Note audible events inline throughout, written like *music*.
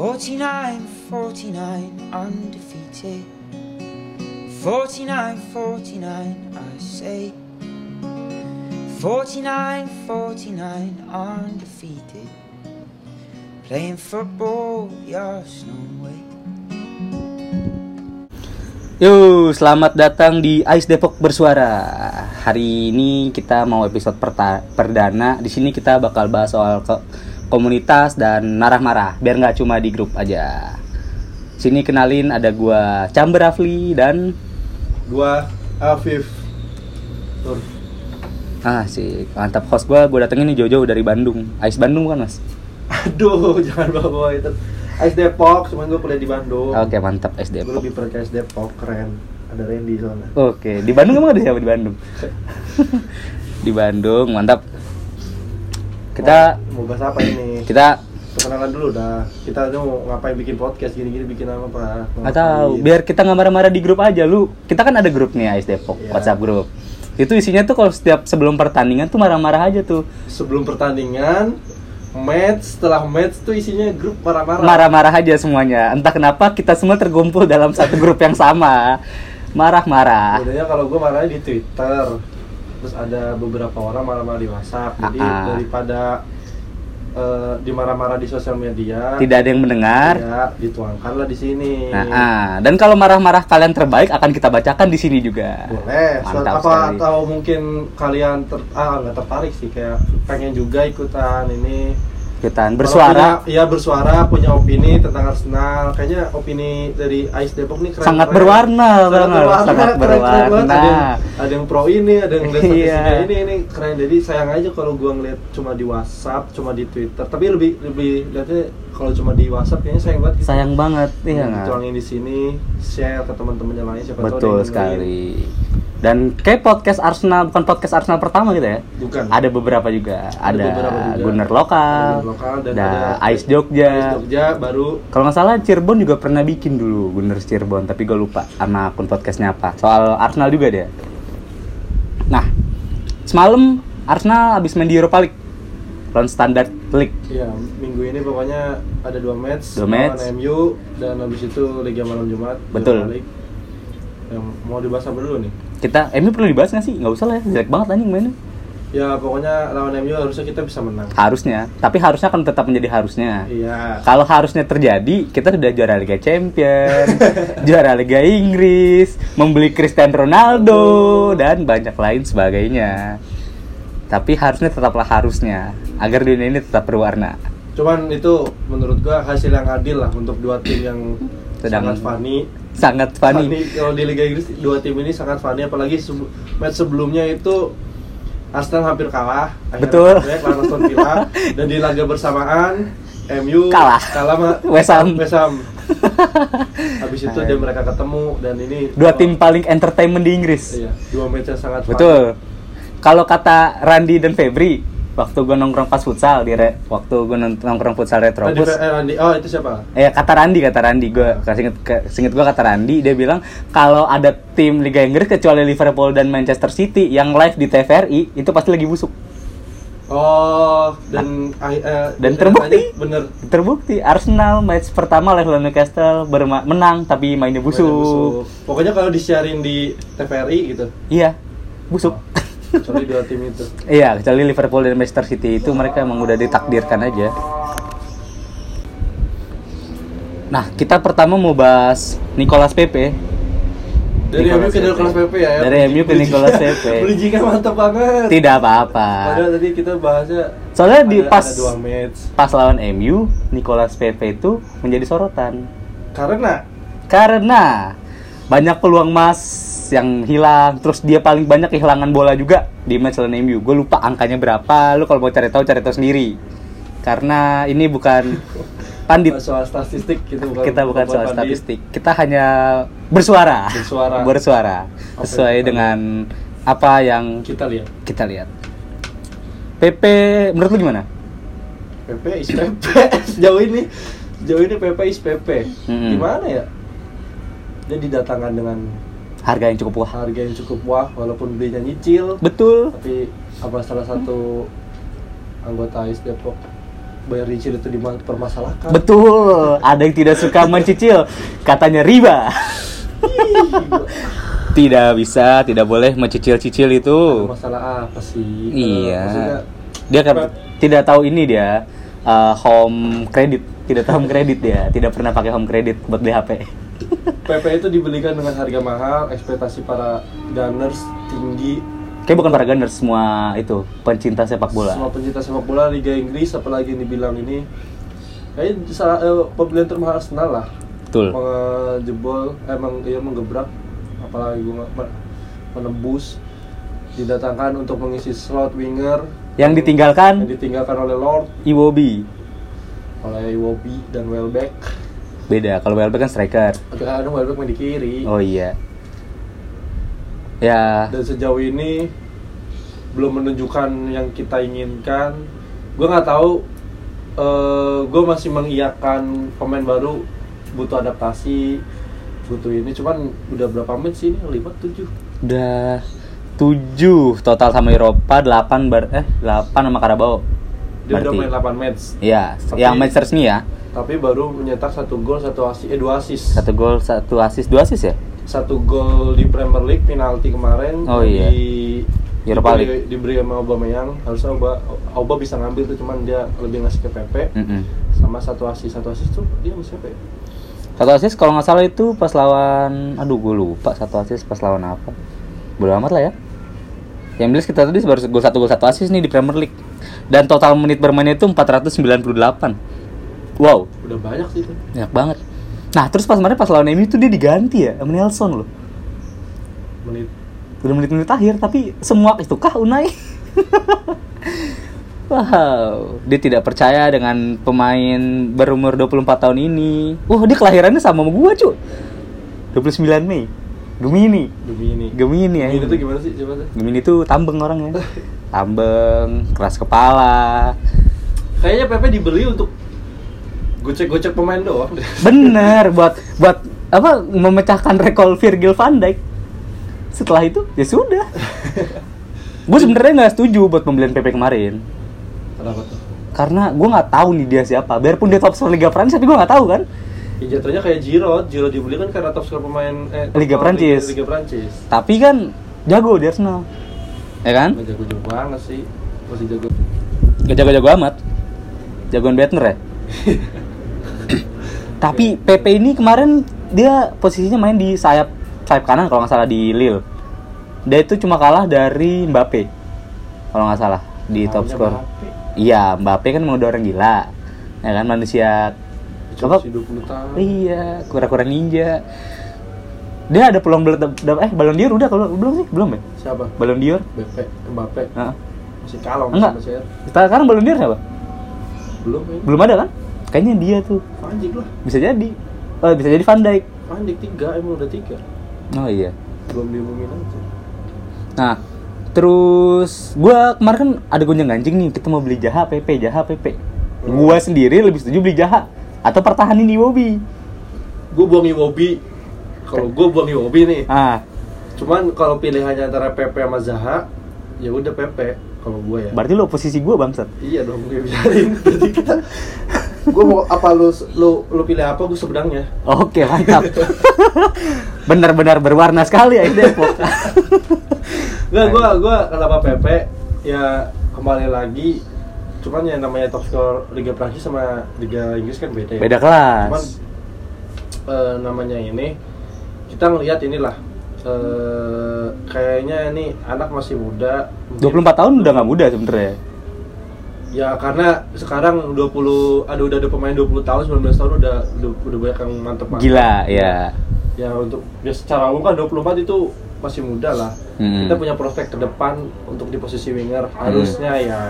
49, 49, undefeated. 49, 49, I say. 49, 49, undefeated. Playing football the Arsenal way. Yo, selamat datang di Ais Depok Bersuara. Hari ini kita mau episode perta- perdana. Di sini kita bakal bahas soal ke komunitas dan marah-marah, biar nggak cuma di grup aja. Sini kenalin ada gua Chamber Rafli dan Gua Afif Nur. ah si mantap host gua gua datengin nih Jojo dari Bandung. Ais Bandung kan, Mas? Aduh, *laughs* jangan bawa itu. Ais Depok, cuman gue kuliah di Bandung. Oke, mantap Ais Gue Depok. lebih percaya Ais Depok, keren. Ada Randy soalnya. Oke, di Bandung emang ada siapa di Bandung? *laughs* *laughs* di Bandung, mantap. Kita mau, mau bahas apa ini? kita Perkenalan dulu dah. Kita tuh mau ngapain bikin podcast gini-gini bikin apa pak? Mau Nggak tahu, biar kita nggak marah-marah di grup aja lu. Kita kan ada grup nih Ais Depok, Iya. WhatsApp grup. Itu isinya tuh kalau setiap sebelum pertandingan tuh marah-marah aja tuh. sebelum pertandingan, match, setelah match tuh isinya grup marah-marah. Marah-marah aja semuanya. Entah kenapa kita semua terkumpul dalam satu grup yang sama. Marah-marah. Sebenarnya kalau gue marahnya di Twitter, terus ada beberapa orang marah-marah di WhatsApp. Jadi ah. daripada eh, dimarah-marah di sosial media, Tidak ada yang mendengar. ya dituangkanlah di sini. Nah, ah. dan kalau marah-marah kalian terbaik akan kita bacakan di sini juga. Boleh. Mantap apa sekali. atau mungkin kalian ter ah nggak tertarik sih kayak pengen juga ikutan ini Ikutan Kalau bersuara. Iya bersuara punya opini tentang Arsenal. Kayaknya opini dari Ais Depok nih keren. Sangat keren. berwarna sangat berwarna, sangat keren, keren berwarna. Ada yang, ada yang pro ini, ada yang lihat *laughs* Iya. ini ini keren. Jadi sayang aja kalau gua ngeliat cuma di WhatsApp, cuma di Twitter. Tapi lebih lebih lihatnya kalau cuma di WhatsApp kayaknya sayang banget. gitu. Sayang banget, iya nggak? Tuangin di sini, share ke teman-temannya lain siapa Betul sekali. Dan kayak podcast Arsenal bukan podcast Arsenal pertama gitu ya. Bukan. Ada beberapa juga. Ada, beberapa juga. Gunner lokal, Ada Gunner lokal dan ada ada Ice Jogja. Ais Jogja baru Kalau nggak salah Cirebon juga pernah bikin dulu Gunner Cirebon, tapi gue lupa sama akun podcastnya apa. Soal Arsenal juga dia. Nah, semalam Arsenal habis main di Europa League lawan Standard League. Iya, minggu ini pokoknya ada dua match, Dua match. MU dan habis itu Liga Malam Jumat. Betul. Yang mau dibahas apa dulu nih? Kita, MU perlu dibahas nggak sih? Nggak usah lah ya, jelek banget anjing mainnya. Ya pokoknya lawan MU harusnya kita bisa menang. Harusnya, tapi harusnya akan tetap menjadi harusnya. Iya. Kalau harusnya terjadi, kita sudah juara Liga Champion, *laughs* juara Liga Inggris, membeli Cristiano Ronaldo dan banyak lain sebagainya. Tapi harusnya tetaplah harusnya agar dunia ini tetap berwarna. Cuman itu menurut gua hasil yang adil lah untuk dua tim yang Sedang- sangat funny. Sangat funny. Kalau di Liga Inggris dua tim ini sangat funny apalagi sebe- match sebelumnya itu Arsenal hampir kalah. Betul. lawan Aston Villa *laughs* dan di laga bersamaan MU Kalah. kalah sama *laughs* West Ham. West Ham. *laughs* Habis itu dia mereka ketemu dan ini Dua tim paling entertainment di Inggris. Iya, dua match yang sangat fun. Betul. Kalau kata Randy dan Febri, waktu gue nongkrong pas futsal di re, waktu gue nongkrong futsal Tadi Retropus, eh, oh itu siapa? Eh kata Randi kata Randi gue singkat singkat gue kata Randi dia bilang kalau ada tim Liga Inggris kecuali Liverpool dan Manchester City yang live di TVRI itu pasti lagi busuk. Oh, dan ah, eh, Dan terbukti. bener. Terbukti Arsenal match pertama lawan Newcastle berma- menang tapi mainnya busuk. Mainnya busuk. Pokoknya kalau disiarin di TVRI gitu. Iya busuk. Kecuali dua tim itu. iya kecuali Liverpool dan Manchester City itu mereka emang udah ditakdirkan aja. Nah kita pertama mau bahas Nicolas Pepe. Dari Nicolas MU ke. Nicolas Pepe ya. ya. Dari MU ke Nicolas Pepe. *laughs* Bridgingnya mantap banget. Tidak apa-apa. Padahal tadi kita bahasnya Soalnya di ada- pas ada dua match. pas lawan MU, Nicolas Pepe itu menjadi sorotan Karena karena banyak peluang emas yang hilang, terus dia paling banyak kehilangan bola juga di match lawan MU. Gue lupa angkanya berapa. Lu kalau mau cari tahu cari tahu sendiri. Karena ini bukan *laughs* pandit. soal statistik gitu bukan Kita bukan soal pandit. statistik. Kita hanya bersuara. Bersuara. Bersuara. Sesuai yang- dengan apa yang Kita lihat. kita lihat. Pepe menurut lu gimana? PP is PP sejauh *laughs* ini sejauh ini PP is PP gimana ya dia didatangkan dengan Harga yang cukup wah. harga yang cukup wah walaupun belinya nyicil Betul. tapi apa salah satu anggota AIS Depok bayar cicil itu dipermasalahkan Betul, ada yang tidak suka mencicil, katanya riba. tidak bisa, tidak boleh mencicil-cicil itu. masalah apa sih Iya. Maksudnya, Dia kan tidak tahu ini dia uh, home credit, tidak tahu home credit dia, tidak pernah pakai home credit buat beli HP. PP itu dibelikan dengan harga mahal ekspektasi para gunners tinggi. Kayak bukan para gunners semua itu pencinta sepak bola. semua pencinta sepak bola Liga Inggris apalagi yang dibilang ini. Kayaknya salah eh, pembelian termahal Arsenal lah. Betul. menjebol emang dia menggebrak apalagi me- menembus. Didatangkan untuk mengisi slot winger. Yang yang ditinggalkan ditinggalkan oleh Lord. Iwobi. oleh Iwobi dan Welbeck Beda, kalau Welbeck kan striker. kadang Welbeck main di kiri Oh iya. Ya, dan sejauh ini belum menunjukkan yang kita inginkan gue nggak tahu gue masih mengiyakan pemain baru butuh adaptasi butuh ini cuman udah berapa match sih ini lima tujuh udah 7 total sama Eropa 8 bar eh 8 sama Karabau. dia udah Berarti. main 8 match Iya, Tapi- yang match resmi ya. Tapi baru menyetak satu gol satu asis eh dua asis Satu gol, satu assist, dua assist ya? satu gol di Premier League penalti kemarin Oh, iya. di Europa diberi, diberi sama Aubameyang harusnya Auba, Auba bisa ngambil tuh cuman dia lebih ngasih ke Pepe Mm-mm. sama satu asis satu asis tuh dia sama siapa ya? Satu assist kalau nggak salah itu pas lawan aduh gue lupa satu assist pas lawan apa. Bodo amat lah ya. Yang jelas kita tadi baru gol satu gol satu assist nih di Premier League. Dan total menit bermainnya itu 498. Wow, udah banyak sih itu banyak banget. Nah, terus pas kemarin pas lawan MU itu dia diganti ya sama Nelson loh. menit Udah menit-menit akhir tapi semua itu kah Unai? *laughs* wow, dia tidak percaya dengan pemain berumur 24 tahun ini. Wah, dia kelahirannya sama sama gua, cu. 29 Mei. Gemini. demi ini Gemini ya. Gemini tuh gimana sih coba tuh Gemini tuh tambeng orangnya. *laughs* Tambeng, keras kepala. kayaknya Pepe dibeli untuk gocek-gocek pemain doang *laughs* Bener buat buat apa memecahkan rekor Virgil van Dijk. Setelah itu ya sudah. gue sebenarnya nggak setuju buat pembelian PP kemarin kenapa tuh karena gue nggak tahu nih dia siapa. Biarpun dia top scorer Liga Prancis tapi gue nggak tahu kan. ya jatuhnya kayak Giroud Giroud dibeli kan karena top skor pemain eh, Liga skor Prancis. Liga, Liga Prancis Tapi kan jago di Arsenal. Ya kan? Nggak jago-jago banget sih masih jago Gak jago-jago amat. Jagoan Bettner ya. *laughs* Tapi PP ini kemarin dia posisinya main di sayap sayap kanan kalau nggak salah di Lille. Dia itu cuma kalah dari Mbappe. Kalau nggak salah di top Namanya skor. Iya, Mbappe kan udah orang gila. Ya kan manusia Cuma apa? masih 20 tahun Iya, kura-kura ninja. Dia ada peluang bel eh Ballon d'Or udah kalau belum sih? Belum ya? siapa Ballon d'Or? Mbappe Mbappe Heeh. masih kalah Enggak. sama CR Sekarang Ballon d'Or siapa? belum ya Belum ada kan? Kayaknya dia tuh. Panjik lah Bisa jadi. Oh, bisa jadi Van Dijk. Panjik tiga emang udah tiga Oh iya. belum diumumin aja Nah, terus gua kemarin kan ada gonjang ganjing nih, kita mau beli Jaha PP, Jaha PP. Gua sendiri lebih setuju beli Jaha atau pertahanin Iwobi. gue buang Iwobi kalau gue buang Iwobi nih Ah, cuman kalau pilihannya antara Pepe sama Zaha ya udah Pepe kalau gue ya berarti lo posisi gua bangsat. iya dong gue biarin *laughs* jadi kita gue mau apa lu lu lu pilih apa gue sebenarnya Oke, mantap. *laughs* Benar-benar berwarna sekali ya Depok. Nggak, gue gue kenapa Pepe ya kembali lagi cuman yang namanya top score Liga Prancis sama Liga Inggris kan beda ya Beda cuman kelas. eh, namanya ini kita ngelihat inilah eh, kayaknya ini anak masih muda mungkin- 24 tahun udah nggak muda sebenarnya. Ya karena sekarang 20 ada udah ada pemain 20 tahun 19 tahun udah udah, udah banyak yang mantep mantep. Gila, ya. Ya untuk ya secara umum kan 24 itu masih muda lah. Hmm. Kita punya prospek ke depan untuk di posisi winger harusnya ya.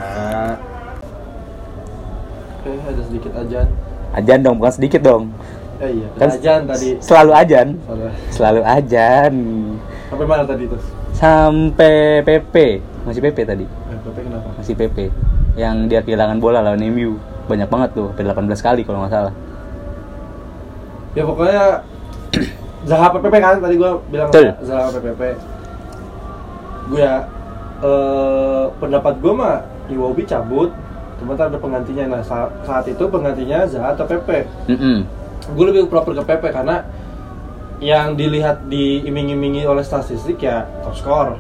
Oke, ada sedikit ajan. Ajan dong, bukan sedikit dong. Eh iya, Kan ajan tadi. Selalu ajan. Salah. Selalu ajan. Sampai mana tadi tuh? Sampai PP. Masih PP tadi. Eh, Pepe kenapa? Masih PP. Yang dia kehilangan bola lawan MU. Banyak banget tuh, sampai 18 kali kalau nggak salah. Ya pokoknya *clears throat* Zaha PPP kan tadi gua bilang Betul. Zaha PPP. Gue ya eh, pendapat gua mah Iwobi cabut cuma ada penggantinya nah sa- saat itu penggantinya Zaha atau Pepe Mm-mm. gue lebih proper ke Pepe karena yang dilihat diiming-imingi oleh statistik ya top score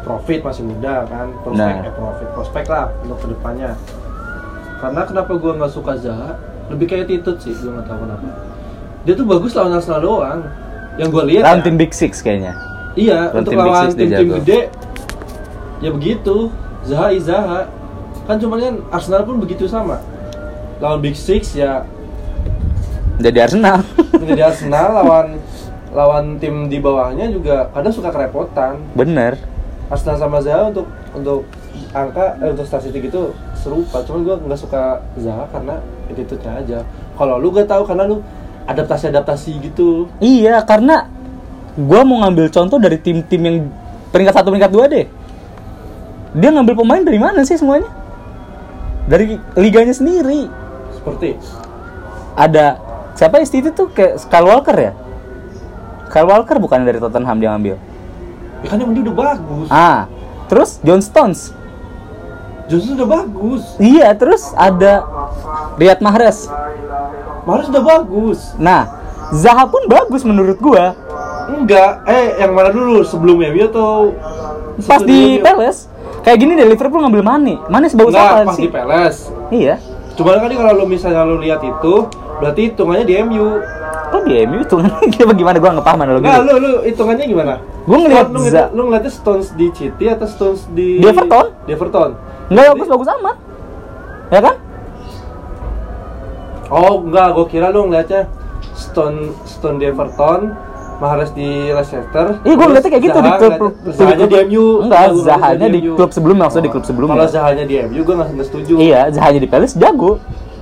profit masih muda kan? Prospek Nah. eh, profit. Prospek lah untuk ke depannya. Karena kenapa gue nggak suka Zaha? Lebih kayak Titut sih gue nggak tahu kenapa. Dia tuh bagus lawan Arsenal doang. Yang gue lihat Lawan ya, tim Big Six kayaknya. iya lawan untuk tim lawan tim-tim gede ya begitu. Zaha is Zaha. Kan cuman kan Arsenal pun begitu sama. Lawan Big Six ya. Jadi Arsenal. *laughs* menjadi Arsenal lawan *laughs* lawan tim di bawahnya juga kadang suka kerepotan. Bener. Arsenal sama Zaha untuk untuk angka eh, untuk statistik itu serupa. Cuman gue nggak suka Zaha karena attitude-nya aja. Kalau lu gak tahu karena lu adaptasi-adaptasi gitu. Iya, karena gua mau ngambil contoh dari tim-tim yang peringkat satu peringkat dua deh. Dia ngambil pemain dari mana sih semuanya? Dari liganya sendiri. Seperti Ada siapa isti itu tuh kayak Kyle Walker ya? Kyle Walker bukan dari Tottenham dia ngambil. Ya kan emang dia udah bagus. Ah, terus John Stones. Johnson udah bagus. Iya, terus ada Riyad Mahrez. Mahrez udah bagus. Nah, Zaha pun bagus menurut gua. Enggak, eh yang mana dulu sebelum MU atau Pas di? Palace. Kayak gini deh Liverpool ngambil Mane. Mane sebagus Enggak, apa pas sih? di Palace. Iya. Cuma kan kalau lu misalnya lu lihat itu, berarti hitungannya di MU. Kok di MU tuh dia *laughs* bagaimana gua nggak paham analogi. Enggak, lu lu hitungannya gimana? Gua ngeliat lu, lu, Za- lu ngeliatnya Stones di City atau Stones di Di Everton? Di Everton. Enggak Jadi- bagus-bagus amat. Ya kan? Oh, enggak, gua kira lu ngeliatnya Stone Stone di Everton, Mahrez di Leicester. Iya, terus ngeliatnya kayak gitu di Zaha klub ngeliatnya- klub- Zahanya di MU. Enggak, Zahanya di klub sebelumnya, maksudnya di klub sebelumnya. Kalau Zahanya di MU gua nggak nggak setuju. Iya, Zahanya di Palace jago.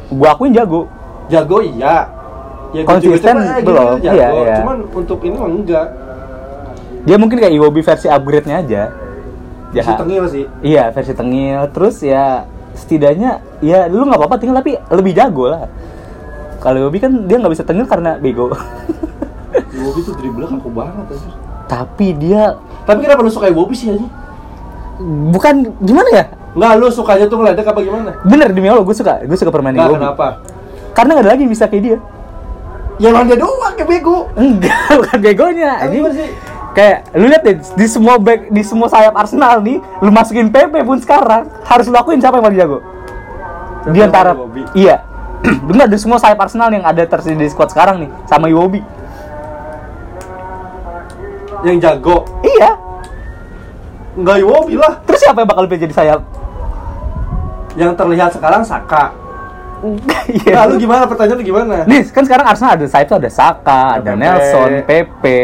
Gua akuin jago. Jago iya. Ya, Konsisten eh, belum. Iya, iya. Cuman untuk ini enggak. Dia mungkin kayak Iwobi versi upgrade-nya aja. Masih Jaha. tengil sih. Iya, versi tengil. Terus ya setidaknya ya lu nggak apa-apa tinggal tapi lebih jago lah. Kalau Iwobi kan dia nggak bisa tengil karena bego. *laughs* Iwobi tuh dribble kaku banget anjir. tapi dia Tapi kenapa lu suka Iwobi sih anjing? bukan gimana ya? Enggak, lu sukanya tuh ngeledek apa gimana? Bener demi Allah gue suka, gue suka permainan Iwobi. kenapa? Karena nggak ada lagi yang bisa kayak dia. Ya lawan dia doang kayak bego. Enggak, *laughs* bukan begonya. Masih- Kayak lu lihat deh di semua back di semua sayap Arsenal nih, lu masukin PP pun sekarang harus lu lakuin siapa yang paling jago? Siapa Di antara iya. *clears throat* Benar di semua sayap Arsenal yang ada tersedia di squad sekarang nih sama Iwobi. Yang jago. Iya. Enggak Iwobi lah. Terus siapa yang bakal jadi sayap? Yang terlihat sekarang Saka. *laughs* Iya. Nah, lu gimana pertanyaan lu gimana? Nih, kan sekarang Arsenal ada sayap tuh ada Saka, ada Pepe. Nelson, Pepe.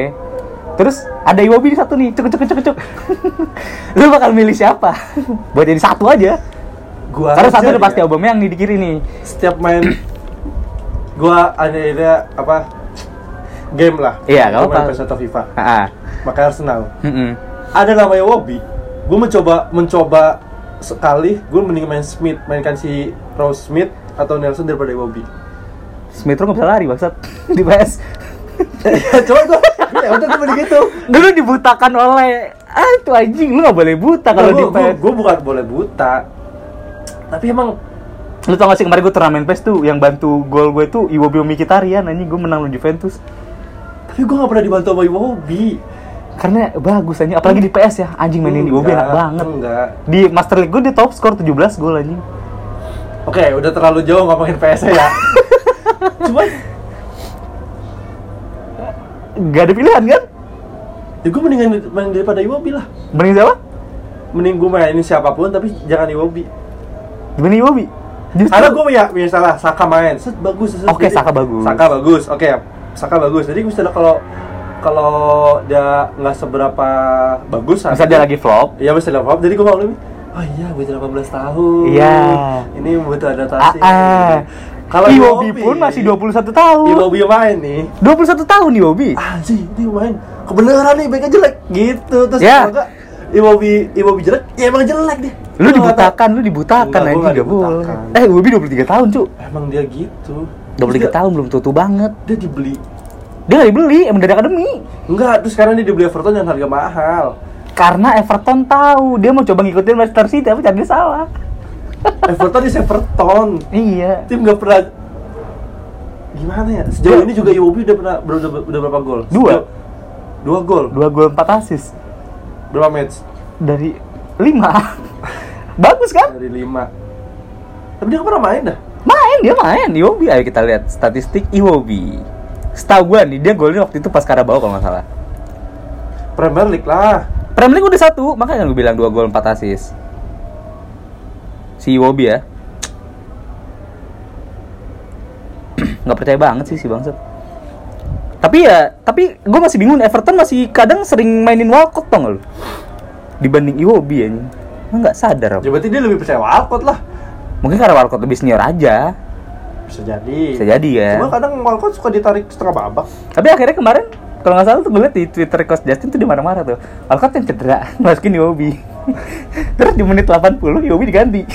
Terus ada Iwobi di satu nih, cuk cuk cuk cuk. *laughs* Lu bakal milih siapa? Buat jadi satu aja. Gua Karena satu udah ya. pasti Aubameyang nih di kiri nih. Setiap main *clears throat* gua ada ide apa? Game lah. Iya, Gua main. PES atau FIFA. Heeh. Maka Arsenal. Heeh. Ada namanya Wobi. Gua mencoba mencoba sekali, gue mending main Smith, mainkan si Rose Smith atau Nelson daripada Iwobi. Smith Rowe nggak bisa lari bangsat *laughs* di PS. Ya, coba gua, ya udah gue begitu. Dulu dibutakan oleh ah itu anjing lu nggak boleh buta kalau di PS. gue bukan boleh buta. Tapi emang Lu tau gak sih kemarin gue turnamen PES tuh yang bantu gol gue tuh Iwobi Mkhitaryan anjing gue menang lawan Juventus. tapi gue gak pernah dibantu sama Iwobi. Karena bagus anjing apalagi di PS ya anjing mainin Iwobi enak banget. Enggak. Di Master League gue dia top skor 17 gol anjing. Oke, udah terlalu jauh ngomongin PS ya. *laughs* Cuman Gak ada pilihan kan? ya gue mendingan main daripada Iwobi lah. Mending siapa? Mending gue mainin siapa pun tapi jangan Iwobi. Gimana Iwobi? Justru Karena gue ya misalnya Saka main, set bagus. Oke, jadi- Saka bagus. Saka bagus. Oke, Saka bagus. Jadi misalnya kalau kalau dia nggak seberapa bagus, misal dia lagi flop. Iya misalnya flop. Jadi gue mau lebih. Oh iya, butuh 18 tahun. Iya. Ini butuh Ah, adaptasi. ah. Kalau Iwobi pun masih 21 tahun. Iwobi main nih. 21 tahun Iwobi. anjing ini main kebenaran nih baiknya jelek gitu terus Ya. kalau enggak Iwobi Iwobi jelek ya emang jelek deh Lu dibutakan, lu dibutakan Enggak, gua anjing nggak gak boleh. Eh, Iwobi 23 tahun, cu. tahu. emang dia gitu 23 Terus tahun belum tutu banget. dia, dia dibeli Dia gak dibeli, emang dari akademi. enggak terus sekarang dia dibeli Everton yang harga mahal Karena Everton tahu dia mau coba ngikutin Manchester City tapi cari salah. Everton is Everton. Iya. Tim nggak pernah gimana ya? Sejauh ini juga Iwobi udah pernah udah, udah, udah berapa gol? Dua. Sejauh- dua gol? Dua gol empat asis berapa match? Dari lima. *laughs* Bagus kan? Dari lima. Tapi dia pernah main dah. Main dia main. Iwobi ayo kita lihat statistik Iwobi setahu gua nih dia golnya waktu itu pas Karabau kalau nggak salah. Premier League lah. Premier League udah satu makanya gue bilang dua gol empat asis si Iwobi ya. Nggak percaya banget sih si bangsat. Tapi ya tapi gue masih bingung Everton masih kadang sering mainin Walcott nggak lu? Dibanding Iwobi ya nggak sadar apa. ya berarti dia lebih percaya Walcott lah. Mungkin karena Walcott lebih senior aja. Bisa jadi. Bisa jadi ya. Cuma kadang Walcott suka ditarik setengah babak. Tapi akhirnya kemarin kalau nggak salah tuh gue liat di Twitter Coach Justin tuh di marah-marah tuh Walcott yang cedera *laughs* masukin Iwobi terus di menit 80 Iwobi diganti *laughs*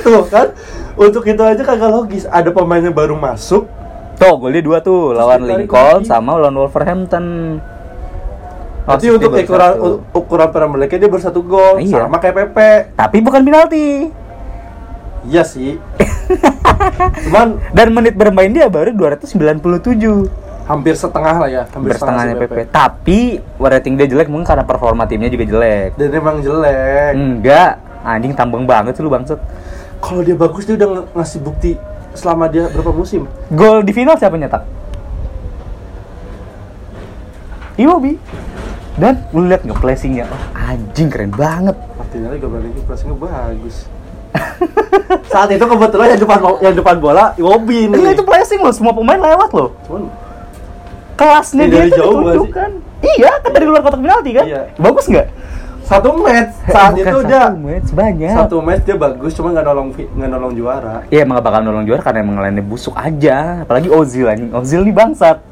tuh kan untuk itu aja kagak logis ada pemain yang baru masuk Tuh, golnya dua tuh lawan ditarik Lincoln lagi. sama lawan Wolverhampton. Maksudnya untuk ukuran satu. ukuran Premier dia baru satu gol Iya. sama kayak PP Tapi bukan penalti. iya sih *laughs* cuman Dan menit bermain dia baru 297. Hampir setengah lah ya Hampir setengahnya si PP. Tapi rating dia jelek mungkin karena performa timnya juga jelek. dan emang jelek Enggak, anjing tambang banget sih lu bangsat. kalau dia bagus dia udah ng- ngasih bukti selama dia berapa musim Gol di final siapa nyetak? Iwobi. Dan lu lihat nggak placingnya? Oh, anjing keren banget. Martinelli gak balik passingnya bagus *laughs* saat itu kebetulan yang depan yang depan bola Iwobi nih Enggak itu placing loh, semua pemain lewat loh. cuman kelasnya dia tuh jauh ditunjukkan. Iya, kan dari luar kotak penalti kan? Iya. Bagus nggak? satu match saat Eh, bukan itu satu dia match banyak. satu match dia bagus cuma nggak nolong nggak nolong juara Iya emang gak bakal nolong juara karena emang lainnya busuk aja. Apalagi Ozil anjing. Ozil nih bangsat.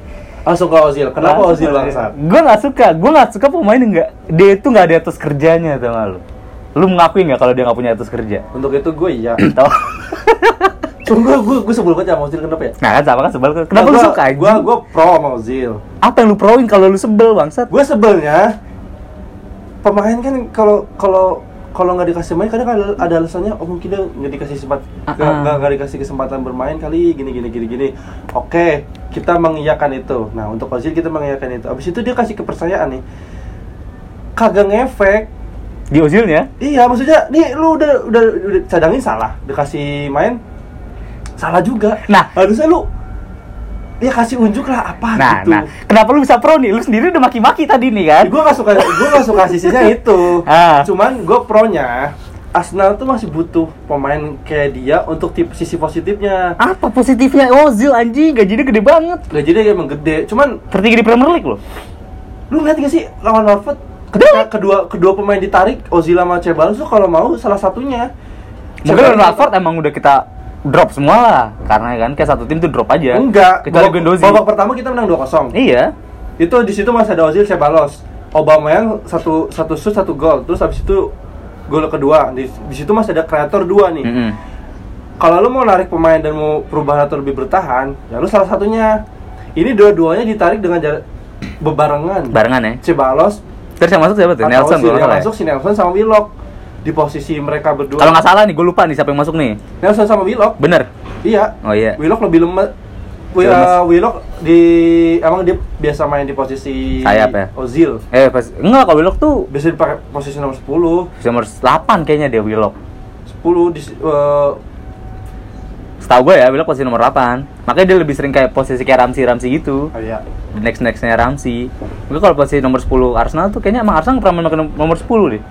langsung ke Ozil kenapa Ozil bangsat Gue gak suka. Gue gak suka pemain yang nggak dia itu nggak ada atas kerjanya tau gak lu? Lu mengakui nggak kalau dia nggak punya atas kerja? untuk itu gue iya Tau? *laughs* cuma gue gue gue sebel banget sama Ozil kenapa ya nah kan sama kan sebel. Kenapa lu Nah, gua- suka? Gue gue pro sama Ozil. Apa yang lu proin kalau lu sebel bangsat? Gue sebelnya pemain kan kalau kalau kalau nggak dikasih main kadang ada, ada alasannya oh mungkin dia nggak dikasih sempat nggak nggak- nggak dikasih kesempatan bermain kali gini gini gini gini oke kita mengiyakan itu nah untuk Ozil kita mengiyakan itu abis itu dia kasih kepercayaan nih kagak ngefek Di Ozilnya? iya maksudnya nih lu udah udah, udah cadangin salah dikasih main salah juga Nah. harusnya lu ya kasih unjuk lah apa Nah, gitu nah, kenapa lu bisa pro nih? Lu sendiri udah maki-maki tadi nih kan? gue gak suka gue gak suka sisinya *laughs* itu Ah. cuman gue pronya Arsenal tuh masih butuh pemain kayak dia untuk tipe sisi positifnya Apa positifnya Ozil anjing? Gajinya gede banget. gajinya emang gede cuman Tertinggi di Premier League loh. lu lihat gak sih lawan Watford ketika kedua kedua pemain ditarik Ozil sama Ceballos tuh kalau mau salah satunya Mungkin Ceballos- Watford emang udah kita drop semua lah. Karena kan kayak satu tim tuh drop aja. Enggak. Kecuali Guendouzi babak pertama kita menang 2-0 iya. Itu di situ masih ada Ozil Ceballos Obama yang satu satu shoot satu gol. Terus habis itu gol kedua. Di, di situ masih ada kreator dua nih. Mm-mm. kalau lu mau narik pemain dan mau perubahan atau lebih bertahan, ya lu salah satunya. Ini dua-duanya ditarik dengan jarak bebarengan. barengan ya. Cebalos terus yang masuk siapa tuh? Nelson kalau yang ya? masuk si Nelson sama Willock di posisi mereka berdua. kalau nggak salah nih gue lupa nih siapa yang masuk nih Nelson sama Willock, bener iya. oh iya Willock lebih lemah. Wi- uh, Willock di emang dia biasa main di posisi Sayap ya? Ozil. eh pas enggak kalau Willock tuh Biasa dipakai posisi nomor 10. bisa nomor 8 kayaknya dia Willock 10 di uh, setahu gue ya Willock posisi nomor 8 makanya dia lebih sering kayak posisi kayak Ramsey Ramsey gitu oh iya. next nextnya Ramsey Mungkin kalau posisi nomor 10 Arsenal tuh kayaknya emang Arsenal pernah main nomor 10 deh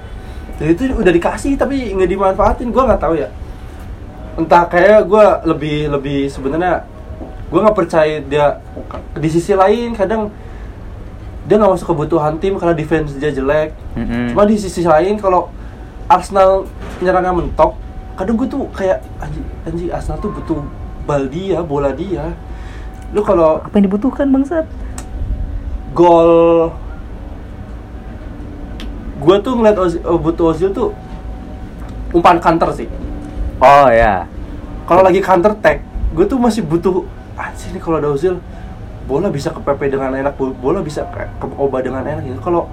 Jadi itu udah dikasih tapi nggak dimanfaatin, gua nggak tahu ya. Entah kayak gua lebih lebih sebenarnya gua nggak percaya dia di sisi lain kadang dia nggak masuk kebutuhan tim karena defense dia jelek. Mm-mm. Cuma di sisi lain kalau Arsenal nyerangnya mentok, kadang gue tuh kayak anjing anjing Arsenal tuh butuh bal dia, bola dia. Lu kalau apa yang dibutuhkan bangsat gol gue tuh ngeliat Ozil, eh, butuh Ozil tuh umpan counter sih oh ya kalau lagi counter tag gue tuh masih butuh anjir nih kalau ada Ozil bola bisa ke PP dengan enak bo- bola bisa ke, ke Oba dengan enak gitu kalau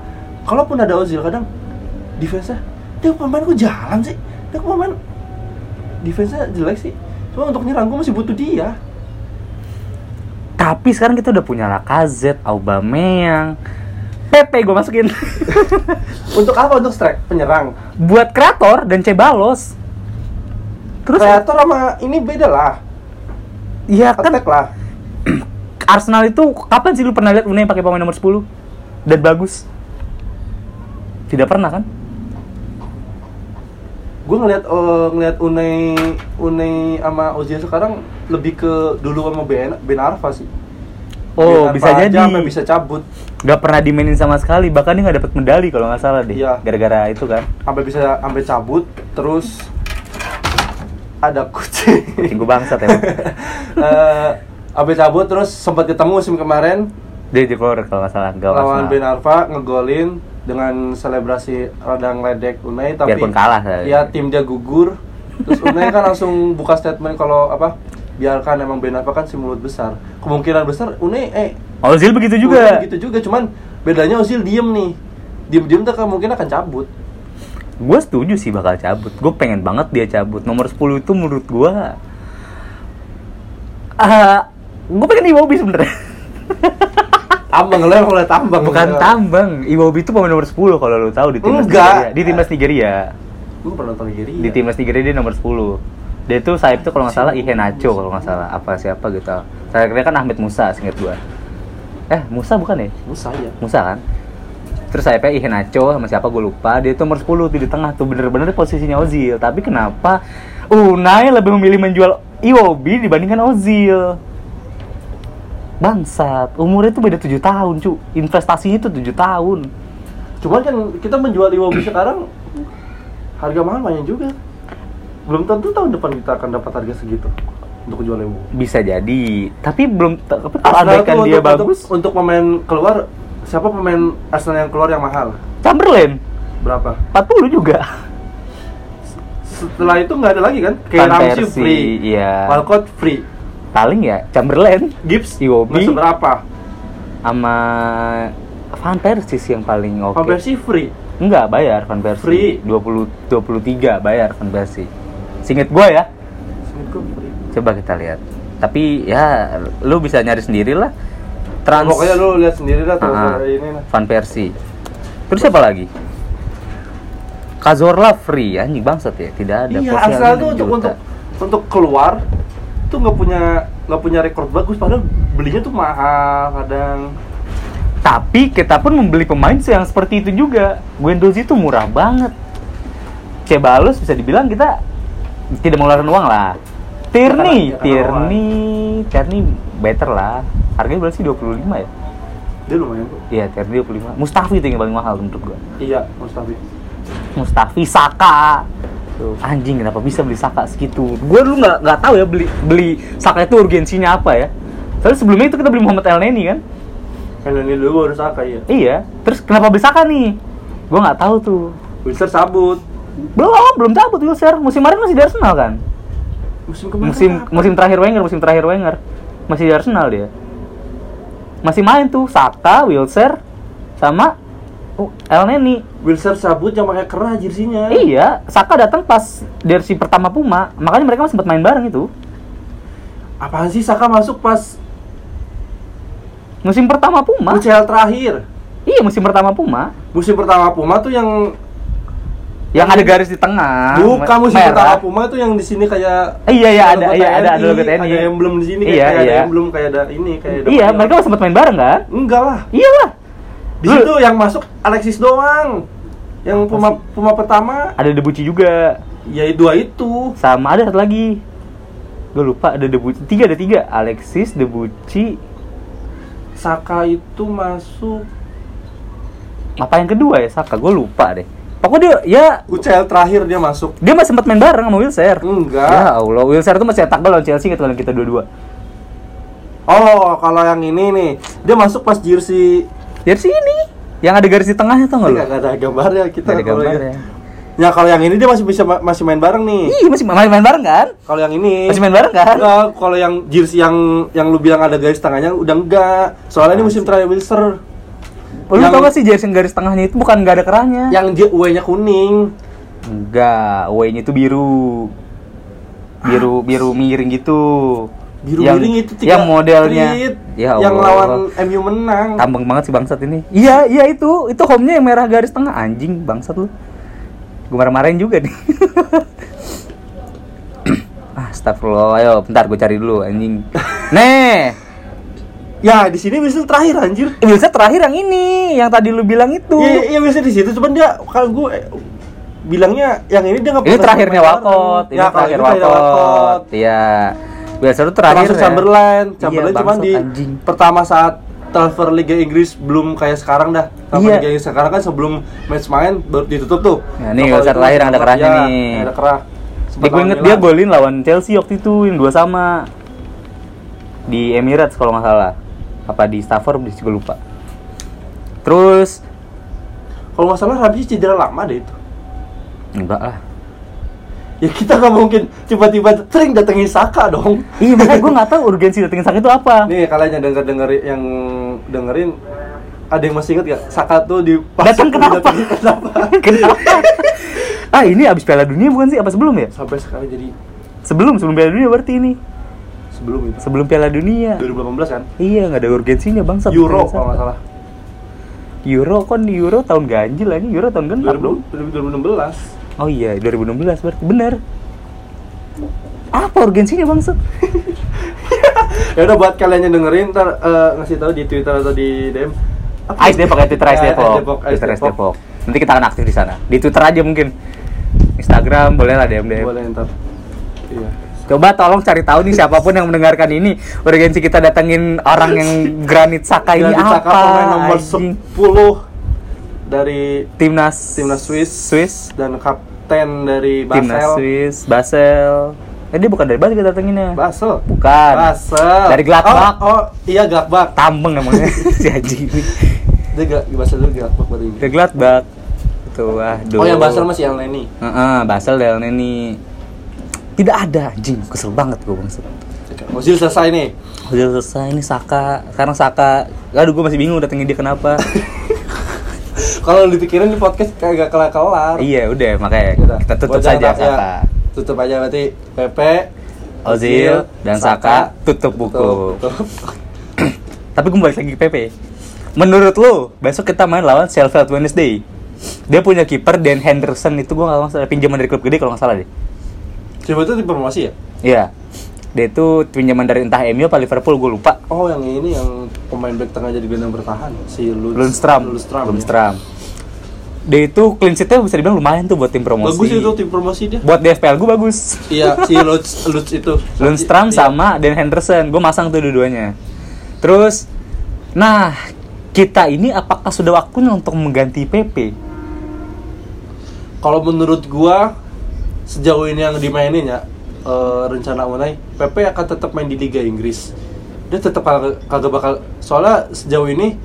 kalaupun ada Ozil kadang defense nya dia pemain kok jalan sih Dia kemarin defense-nya jelek sih. Cuma untuk nyerang gue masih butuh dia. Tapi sekarang kita udah punya Lacazette, Aubameyang, Pepe gue masukin. *laughs* Untuk apa? Untuk strike penyerang. Buat kreator dan Cebalos. Terus Kreator sama ini beda lah. Iya kan lah. *clears throat* Arsenal itu kapan sih lu pernah lihat Unai pakai pemain nomor 10 dan bagus? Tidak pernah kan? Gue ngeliat eh, ngeliat Unai Unai sama Ozil sekarang lebih ke dulu sama Ben Ben Arfa sih. Oh, Ben bisa Arfa jadi. aja bisa cabut. Gak pernah dimainin sama sekali, bahkan dia nggak dapat medali kalau nggak salah deh. Iya. Gara-gara itu kan. Sampai bisa sampai cabut terus ada kucing. Kucing gue bangsat ya. *laughs* Eh, sampai cabut terus sempat ketemu musim kemarin dia di keluar kalau nggak salah. Gak lawan Ben Arfa ngegolin dengan selebrasi radang ledek Unai tapi Biarpun kalah, ya tim dia gugur terus Unai kan langsung buka statement kalau apa biarkan emang Ben Arfa kan si mulut besar kemungkinan besar Unai eh Ozil begitu juga. begitu juga cuman bedanya Ozil diem nih diem diem tuh kemungkinan akan cabut Gue setuju sih bakal cabut. Gue pengen banget dia cabut. Nomor 10 itu menurut gue ah gue pengen Iwobi sebenernya *laughs* tambang lo emang liat tambang Bukan Lo. tambang, Iwobi itu pemain nomor 10 kalau lu tahu di timnas. Nigeria. Di timnas Nigeria. Lu pernah nonton Nigeria Di timnas Nigeria dia nomor 10. Dia itu sayap itu kalau nggak salah Iheanacho kalau nggak salah. Apa siapa gitu. Saya kira kan Ahmed Musa singkat gua. Eh, Musa bukan ya? Musa ya Musa kan? Terus sayapnya Iheanacho sama siapa gue lupa. Dia itu nomor 10 tuh di tengah tuh bener-bener posisinya Ozil. Tapi kenapa Unai lebih memilih menjual Iwobi dibandingkan Ozil? Bangsat, umurnya tuh beda 7 tahun, cu. Investasinya tuh 7 tahun. Cuman kan kita menjual Iwobi sekarang harga mahal banyak juga. Belum tentu tahun depan kita akan dapat harga segitu untuk jual Iwobi. Bisa jadi, tapi belum tapi kalau andaikan dia untuk, bagus, untuk, untuk pemain keluar siapa pemain Arsenal yang keluar yang mahal? Chamberlain Berapa? 40 juga. Setelah itu nggak ada lagi kan? Kayak Ramsey free, iya. Walcott free, Paling ya Chamberlain Gibbs Iwobi. masuk berapa? sama Van Persie sih yang paling oke. Van Persie free. Enggak, bayar Van Persie. Free. 20 23 bayar Van Persie. Singet gua ya. Free. Coba kita lihat. Tapi ya lu bisa nyari sendiri lah. Trans Pokoknya lu lihat sendiri lah tuh Ah, ini lah. Van Persie. Terus siapa lagi? Kazorla free anjing bangsat ya. Tidak ada Iya, Arsenal tuh 6 untuk untuk untuk keluar tuh nggak punya nggak punya rekor bagus padahal belinya tuh mahal kadang Tapi kita pun membeli pemain yang seperti itu juga. Guendouzi itu murah banget. Ceballos bisa dibilang kita tidak mengeluarkan uang lah. Ya, ya, karena Tierney, Tierney better lah. Harganya berapa sih 25 ya? dia lumayan tuh Iya, Tierney 25. Mustafi itu yang paling mahal menurut gua. iya Mustafi Mustafi Saka. Tuh, anjing kenapa bisa beli Saka segitu? Gue dulu nggak nggak tahu ya beli beli Saka itu urgensinya apa ya. Soalnya sebelumnya itu kita beli Muhammad El Neni kan? kan ini dulu harus Saka ya Iya. Terus kenapa beli Saka nih? Gue nggak tahu tuh. Wilson sabut Belum, belum cabut Wilshere. Musim kemarin masih di Arsenal kan? musim kemarin Musim apa? musim terakhir Wenger, musim terakhir Wenger. Masih di Arsenal dia. Masih main tuh Saka, Wilshere sama oh, El Neni. Wilson sabut yang pakai kerah jersinya Iya, Saka datang pas jersey pertama Puma, makanya mereka sempat main bareng itu. apaan sih Saka masuk pas Musim pertama Puma. UCL terakhir Iya, musim pertama Puma. musim pertama Puma tuh yang Yang ada garis di tengah. bukan musim pertama Puma tuh yang di sini kayak Eh, Iya, iya ada, iya ada, ada logo TNI, ada yang belum di sini Iya, kayak, kayak ada iya. yang belum kayak ada ini kayak ada Iya, mereka sempat main bareng kan? enggak lah Iya lah. di situ yang masuk Alexis doang yang Puma? Puma pertama Ada Debucci juga. ya dua itu Sama ada satu lagi. Gue lupa ada Debucci. Tiga ada tiga. Alexis, Debucci. Saka itu masuk Apa yang kedua ya Saka? Gue lupa deh. Pokoknya dia ya UCL terakhir dia masuk dia masih sempat main bareng sama Wilshere. enggak Ya Allah, Wilshere tuh masih cetak gol lawan Chelsea gitu kan kita dua-dua. oh kalau yang ini nih dia masuk pas jersey Jersey ini yang ada garis di tengahnya tuh nggak lu? nggak ada gambarnya kita Nggak ada kalau gambarnya. ya kalau yang ini dia masih bisa ma- masih main bareng nih Iya masih main, main bareng kan? kalau yang ini Masih main bareng kan? enggak kalau yang jersey yang yang lu bilang ada garis tengahnya udah enggak soalnya ini musim terakhir Wilser Lu Yang- tau gak sih jersey yang garis tengahnya itu bukan nggak ada kerahnya? yang W-nya kuning Enggak, away-nya itu biru. Biru biru miring gitu. Biru yang, miring itu tiga yang modelnya tweet ya yang lawan MU menang. tambeng banget sih bangsat ini. Iya, iya itu. Itu home-nya yang merah garis tengah anjing bangsat lu. Gue marah-marahin juga nih. ah, *coughs* astagfirullah. Ayo, bentar gue cari dulu anjing. *laughs* Nih, Ya, di sini bisa terakhir anjir. bisa terakhir yang ini, yang tadi lu bilang itu. Iya, iya bisa di situ, cuman dia kalau gue eh, bilangnya yang ini dia nggak Ini terakhirnya Walcott, bareng. ini Ya, kalau terakhir itu Walcott. Iya. Biasa tuh terakhir Termasuk ya. Chamberlain, Chamberlain Iya, cuman di anjing. pertama saat transfer Liga Inggris belum kayak sekarang dah. Transfer Iya. Liga Inggris sekarang kan sebelum match main baru ditutup tuh. Nah, ini kalau website itu terakhir yang ada kerahnya ya, nih. Ada kerah. Ya, gue inget dia golin lawan Chelsea waktu itu yang dua sama di Emirates kalau nggak salah apa di Stafford di gue lupa. Terus Kalau nggak salah Ramsey cedera lama deh itu. enggak lah. Ya kita nggak mungkin tiba-tiba sering datengin Saka dong. iya makanya gue nggak tahu urgensi datengin sakit itu apa. Nih kalian yang denger dengerin yang dengerin ada yang masih inget gak Saka tuh di datang kenapa? kenapa? *laughs* kenapa? Ah ini abis Piala Dunia bukan sih? Apa sebelum ya? Sampai sekarang jadi sebelum sebelum Piala Dunia berarti ini sebelum itu sebelum Piala Dunia 2018 kan iya nggak ada urgensinya bangsa Euro kalau nggak salah Euro kan Euro tahun ganjil aja Euro tahun genap dong 2016 Oh iya, 2016 berarti bener. Apa urgensinya bangsat? *laughs* ya udah buat kalian yang dengerin ntar eh, ngasih tahu di Twitter atau di DM Apa? Ice Depok ya Twitter Ya, Depok. Depok, Twitter Depok. Depok. Nanti kita akan aktif di sana. Di Twitter aja mungkin. Instagram boleh lah DM DM. boleh ntar iya Coba tolong cari tahu nih siapa pun yang mendengarkan ini urgensi kita datengin orang yang Granit Saka ini Granit Xhaka, apa? pemain nomor anjing? 10 dari Timnas timnas Swiss Swiss. dan kapten dari Timnas Basel Swiss, Basel. Eh dia bukan dari Basel kita datenginnya. Basel Bukan. Basel Dari Gladbach. oh, oh iya Gladbach Tambeng namanya *laughs* si Haji ini. dia gak Basel dulu Gladbach ini Dari Gladbach. Tuh, aduh. oh yang Basel masih yang Lenny Heeh, Basel Del Neni. Tidak ada anjing, kesel banget gue bangsa. Ozil selesai nih Udah selesai ini Saka. Sekarang Saka. Aduh gue masih bingung datengin dia kenapa. *laughs* kalau dipikirin di podcast kagak kelar kelar iya, udah makanya Udah. kita tutup Buat saja jangan- ya, Saka. tutup aja berarti Pepe Ozil dan Saka tutup buku. tutup. *coughs* Tapi gue balik lagi ke PP. Menurut lo, besok kita main lawan Sheffield Wednesday. Dia punya kiper Dan Henderson itu gue nggak salah pinjaman dari klub gede kalau nggak salah deh. Coba itu tim promosi ya Iya. Dia itu pinjaman dari entah MU apa Liverpool gue lupa. oh yang ini yang pemain back tengah jadi gelandang bertahan si Lund- Lundstram. Lundstram, ya. Lundstram. Dia itu clean sheet-nya bisa dibilang lumayan tuh buat tim promosi. bagus itu tim promosi dia Buat di FPL gue bagus. iya si Lutz Lutz itu Lundstram Iya. sama Dan Henderson, gue masang tuh dua-duanya. Terus, nah kita ini apakah sudah waktunya untuk mengganti PP? kalau menurut gua sejauh ini yang dimainin ya eh, rencana Unai Pepe akan tetap main di Liga Inggris dia tetap kagak kagak bakal soalnya sejauh ini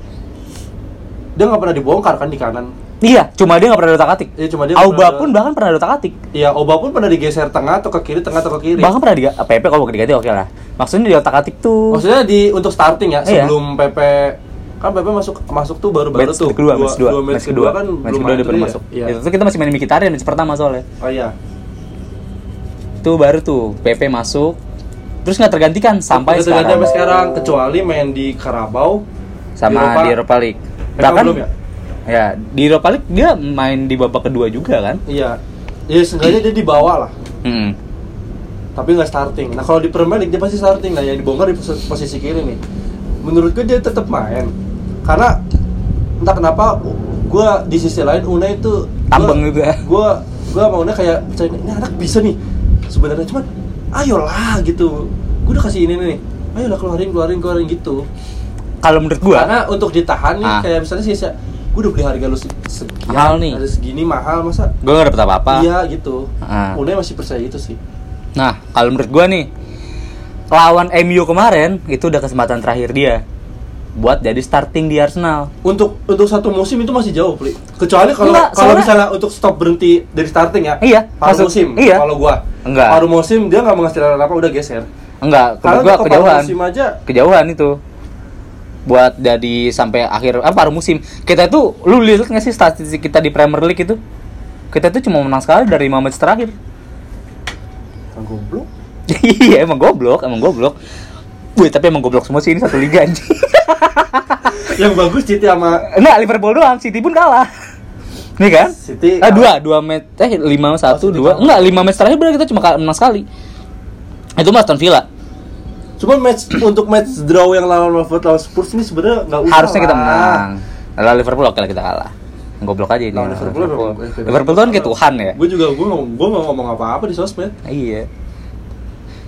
dia nggak pernah dibongkar kan di kanan Iya, cuma dia nggak pernah otak atik. Iya, cuma dia Auba pernah- pun bahkan pernah otak atik. Iya, Oba pun pernah digeser tengah atau ke kiri, tengah atau ke kiri. Bahkan pernah diganti, PP kalau diganti oke lah. Maksudnya di otak atik tuh. Maksudnya di untuk starting ya, Iya. sebelum Pepe kan Pepe masuk masuk tuh baru-baru match tuh. kedua, Dua- match kedua, dua match kedua kan match belum kedua dia baru ya. masuk. Iya. Itu kita masih main Mkhitaryan match pertama soalnya. Oh iya. Tuh baru tuh PP masuk. Terus nggak tergantikan sampai ganti sekarang. sampai sekarang kecuali main di Carabao sama di Europa League. Bahkan belum ya? ya di Europa League dia main di babak kedua juga kan. Iya. Ya seenggaknya dia di bawah lah. Hmm. Tapi nggak starting. Nah kalau di Premier League dia pasti starting. Nah yang dibongkar di pos- posisi kiri nih. Menurut gue dia tetap main. Karena entah kenapa gue di sisi lain Unai itu Tambeng juga. Gue gue sama Unai kayak percaya ini anak bisa nih. Sebenarnya cuman ayolah gitu. Gue udah kasih ini nih. Ayolah keluarin keluarin keluarin gitu. Kalau menurut gua Karena untuk ditahan nih Ah. kayak misalnya sih gue udah beli harga lu se- sekian, Mahal nih. harga segini mahal masa gua nggak dapet apa-apa. iya gitu. Ah. Unai masih percaya itu sih. Nah, kalau menurut gua nih lawan MU kemarin itu udah kesempatan terakhir dia buat jadi starting di Arsenal. Untuk untuk satu musim itu masih jauh, Pli. Kecuali kalau Enggak, kalau soalnya- misalnya untuk stop berhenti dari starting ya. Iya, Paruh musim. iya. Kalau gua. Enggak. Paruh musim dia nggak menghasilkan apa udah geser. Enggak, menurut gua kejauhan. musim aja Kejauhan itu. Buat jadi sampai akhir apa paruh musim. Kita itu lu lihat nggak sih statistik kita di Premier League itu? Kita tuh cuma menang sekali dari 5 match terakhir. Goblok. *laughs* iya, emang goblok, emang goblok. Wih, tapi emang goblok semua sih ini satu liga anjing. *laughs* Yang bagus City sama Enggak, Liverpool doang, City pun kalah. Nih kan? City Ah, dua, dua match, eh lima satu City dua, enggak lima match terakhir berarti kita cuma kalah menang sekali. Itu mah Aston Villa. Cuma match untuk match draw yang lawan Watford lawan Spurs ini sebenarnya nggak usah. Harusnya kita menang. Lalu Liverpool oke lah kita kalah. Goblok aja ini. Lawan Liverpool, Liverpool. Liverpool. Liverpool tuh kan kayak Tuhan ya. Gue juga gue gue nggak ngomong apa-apa di sosmed. Iya.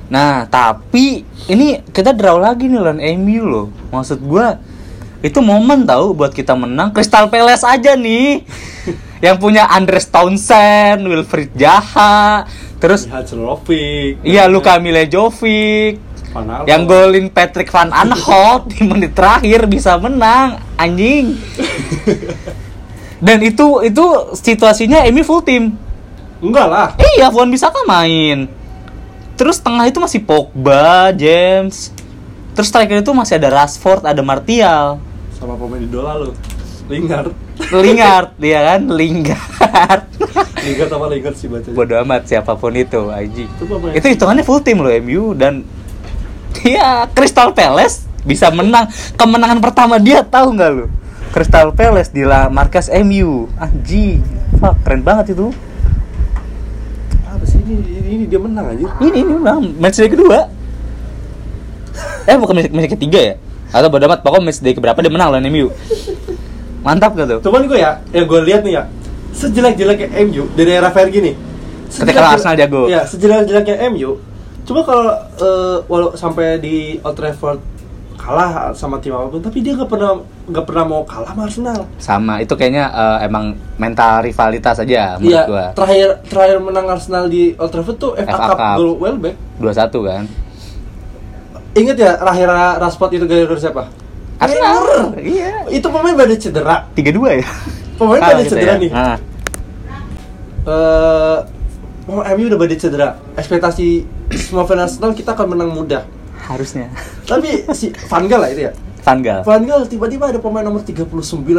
Nah, tapi ini kita draw lagi nih lawan MU loh. Maksud gua itu momen tahu buat kita menang Crystal Palace aja nih. *laughs* yang punya Andres Townsend, Wilfried Zaha, terus Hacenovic. iya Luka Milejovic, yang golin Patrick Van Aanholt di menit terakhir bisa menang, anjing. *laughs* Dan itu itu situasinya MU full team. Enggak lah. Iya, Wan Bisaka main. Terus tengah itu masih Pogba, James. Terus striker itu masih ada Rashford, ada Martial. Sama pemain idola lo. Lingard. Lingard, dia *laughs* kan Lingard. *laughs* Lingard sama Lingard sih bacanya. Bodoh amat siapa pun itu, Aji. Itu pemain. Itu hitungannya full tim loh MU dan *laughs* ya Crystal Palace bisa menang. Kemenangan pertama dia tahu nggak lu? Crystal Palace di La markas MU. Anjing. Fuck, keren banget itu. apa sih ini, ini, dia menang aja. Ini ini menang match day kedua. Eh bukan match, match ketiga ya? Atau bodo amat, pokoknya match day keberapa dia menang lawan MU. Mantap gak tuh? Cuman gue ya, yang gue lihat nih ya, sejelek-jeleknya MU dari era Fergie nih. Ketika Arsenal jago. Iya, sejelek-jeleknya MU. Cuma kalau eh, walau sampai di Old Trafford kalah sama tim apa pun, tapi dia nggak pernah nggak pernah mau kalah sama Arsenal. Sama, itu kayaknya eh, emang mental rivalitas aja menurut Iya, gua. terakhir terakhir menang Arsenal di Old Trafford tuh FA, FA Cup, Cup. gol Welbeck. 2-1 kan. Ingat ya Rahira Rashford itu gara-gara siapa? Arsenal. Iya. Itu pemain pada cedera. 3-2 ya. Pemain Ah, pada gitu cedera ya. nih. Ah. Eh, pemain MU udah pada cedera. Ekspektasi semua fans Arsenal kita akan menang mudah. harusnya. Tapi si Van Gaal lah itu ya. Van Gaal. Van Gaal tiba-tiba ada pemain nomor 39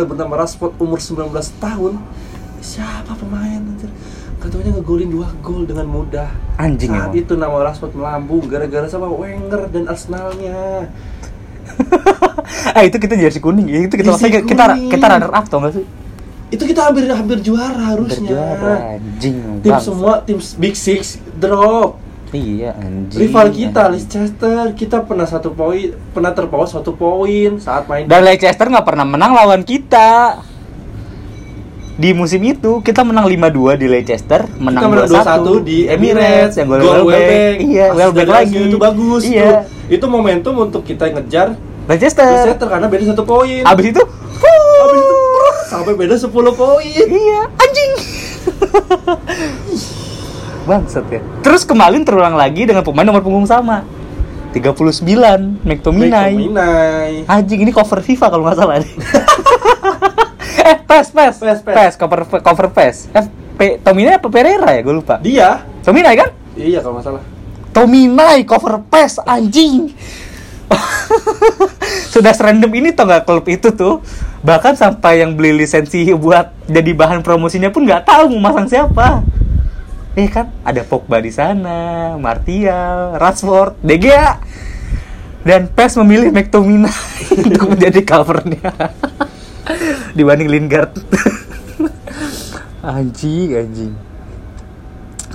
bernama Rashford umur 19 tahun. Siapa pemain anjir? Katanya ngegolin dua gol dengan mudah. Anjing Saat emang. itu nama Rashford melambung gara-gara sama Wenger dan Arsenalnya. ah *laughs* itu kita jersey kuning ya. Itu kita kita kuning. kita runner up tau gak sih? Itu kita hampir hampir juara harusnya. Anjing. Tim bangsa. semua tim Big Six drop. Iya anjing. Rival kita anjing. Leicester kita pernah satu poin pernah terpaut satu poin saat main Dan Leicester nggak pernah menang lawan kita. Di musim itu kita menang 5-2 di Leicester, menang kita menang 2-1 2-1 di Emirates yang gol Welbeck. Iya, Welbeck lagi. itu bagus Iya. Itu, itu momentum untuk kita ngejar Leicester. Leicester karena beda satu poin Abis itu, Abis itu sampai beda 10 poin iya, anjing. *laughs* Bangsat ya. Terus kemarin terulang lagi dengan pemain nomor punggung sama. 39, McTominay. McTominay Anjing ini cover FIFA kalau nggak salah nih. *laughs* eh, PES, PES, PES, PES. PES, cover cover PES. Eh, P, Tominay apa Pereira ya? Gue lupa. dia Tominay kan? iya kalau masalah Tominay cover PES anjing. *laughs* Sudah serandom ini tau nggak klub itu tuh bahkan sampai yang beli lisensi buat jadi bahan promosinya pun nggak tahu mau masang siapa. Eh kan ada Pogba di sana, Martial, Rashford, De Gea. Dan PES memilih McTominay *laughs* untuk menjadi covernya *laughs* dibanding Lingard. anjing, anjing.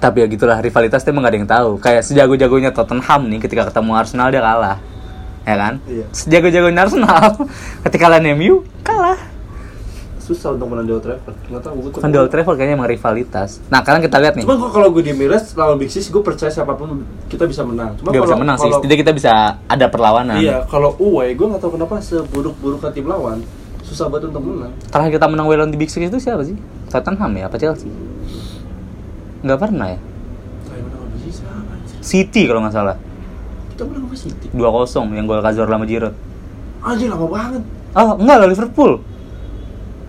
Tapi ya gitulah rivalitas emang gak ada yang tahu. Kayak sejago-jagonya Tottenham nih ketika ketemu Arsenal dia kalah. Ya kan? Iya. Sejago-jagonya Arsenal *laughs* ketika lawan MU kalah. Susah untuk menang di Old Trafford nggak tahu gue Kan di Old Trafford kayaknya emang rivalitas. Nah, kalian kita lihat nih. Cuma kalau gue di Emirates lawan Big Six gue percaya siapa pun kita bisa menang cuma Dia bisa kalau- menang sih. kalau- Setidaknya kita bisa ada perlawanan. Iya, kalau away gue nggak tahu kenapa seburuk-buruknya tim lawan susah banget untuk menang. Terakhir kita menang well di Big Six itu siapa sih? Tottenham ya? Apa Chelsea? Nggak pernah ya? Sih? City kalau nggak salah. Kita menang apa City? 2-0 yang gol Cazorla sama Giroud. Anjir lama banget. Oh, enggak lah Liverpool.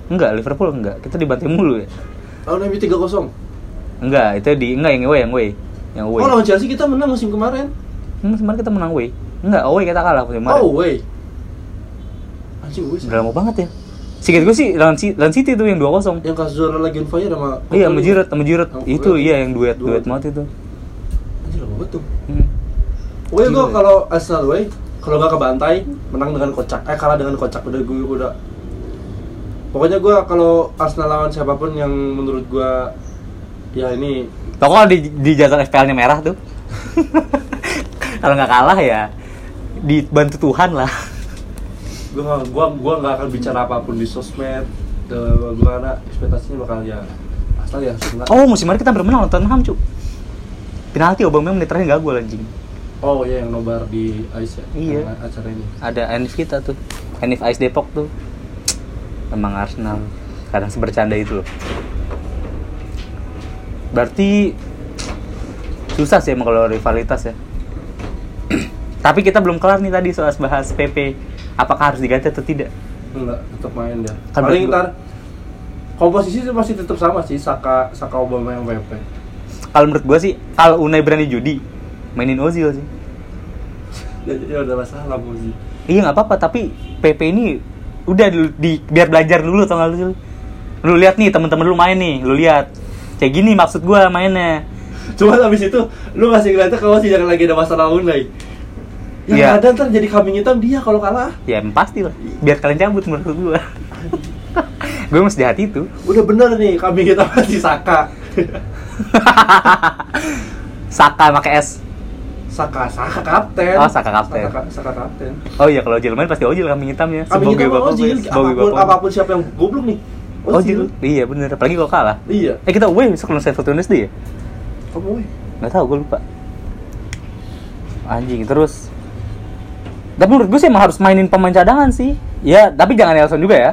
Enggak, Liverpool enggak. Kita dibantai mulu ya. Lawan MU 3-0. Enggak, itu di enggak yang away, yang away. Yang away. Oh lawan Chelsea kita menang musim kemarin. Hmm, kemarin kita menang away. Enggak, away kita kalah musim kemarin. Oh away. Anjir away. Udah lama banget ya. Singkat gue sih lawan, Si- lawan City tuh yang 2-0 Yang Cazorla lagi on fire sama Iya sama Sama Itu iya yang duet, Duet. duet banget itu Anjir lama banget tuh. hmm. Pokoknya gue kalau Arsenal away kalau nggak kebantai menang dengan kocak eh kalah dengan kocak udah gue udah pokoknya gue kalau Arsenal lawan siapa pun yang menurut gue ya ini. Pokoknya di, di jadwal FPL-nya merah tuh? *laughs* Kalau nggak kalah ya Dibantu Tuhan lah. Gue gak, gua gua nggak akan bicara apa pun di sosmed gue ada ekspektasinya bakal ya asal ya Arsenal Oh musim lalu kita bermenang lawan Tottenham cu. Penalti Aubameyang menit terakhir gak gol anjing. Oh iya yang nobar di Ice ya Iya. acara ini. Ada Enif kita tuh. Enif Ice Depok tuh Emang Arsenal. Kadang sebercanda itu loh. Berarti Susah sih emang kalau rivalitas ya. *clears throat* Tapi kita belum kelar nih tadi soal bahas PP Apakah harus diganti atau tidak? enggak tetap main dia. Kan paling ntar komposisi sih masih tetap sama sih Saka Saka Obama yang PP Kalau menurut gua sih Kalau Unai berani judi Mainin Ozil sih. *laughs* Ya, ya udah masalah sih Iya nggak apa-apa tapi PP ini udah di, di- biar belajar dulu tau gak lu? Lu lihat nih temen-temen lu main nih, lu lihat kayak gini maksud gua mainnya. Cuma habis itu lu ngasih ngeliatnya kalau sih jangan lagi ada masalah Unai. Yang Iya. ada ntar jadi kambing hitam dia kalau kalah. Ya pasti lah, biar kalian cabut menurut gua. *laughs* gue mesti di hati itu. Udah bener nih kambing hitam si Saka. *laughs* Saka pakai S. Saka, Saka kapten. Oh, Saka kapten. Saka, Saka kapten. Oh iya kalau Ojil main pasti Ojil kambing hitamnya. Kambing hitam bapak sebagai apa pun, apa pun siapa yang goblok nih. Ojil. Iya bener, apalagi kalau kalah. Iya. Eh kita away besok lawan Sheffield Wednesday ya? Kamu weh. Gak tau, gue lupa Anjing, terus Tapi menurut gue sih emang harus mainin pemain cadangan sih Ya, tapi jangan Nelson juga ya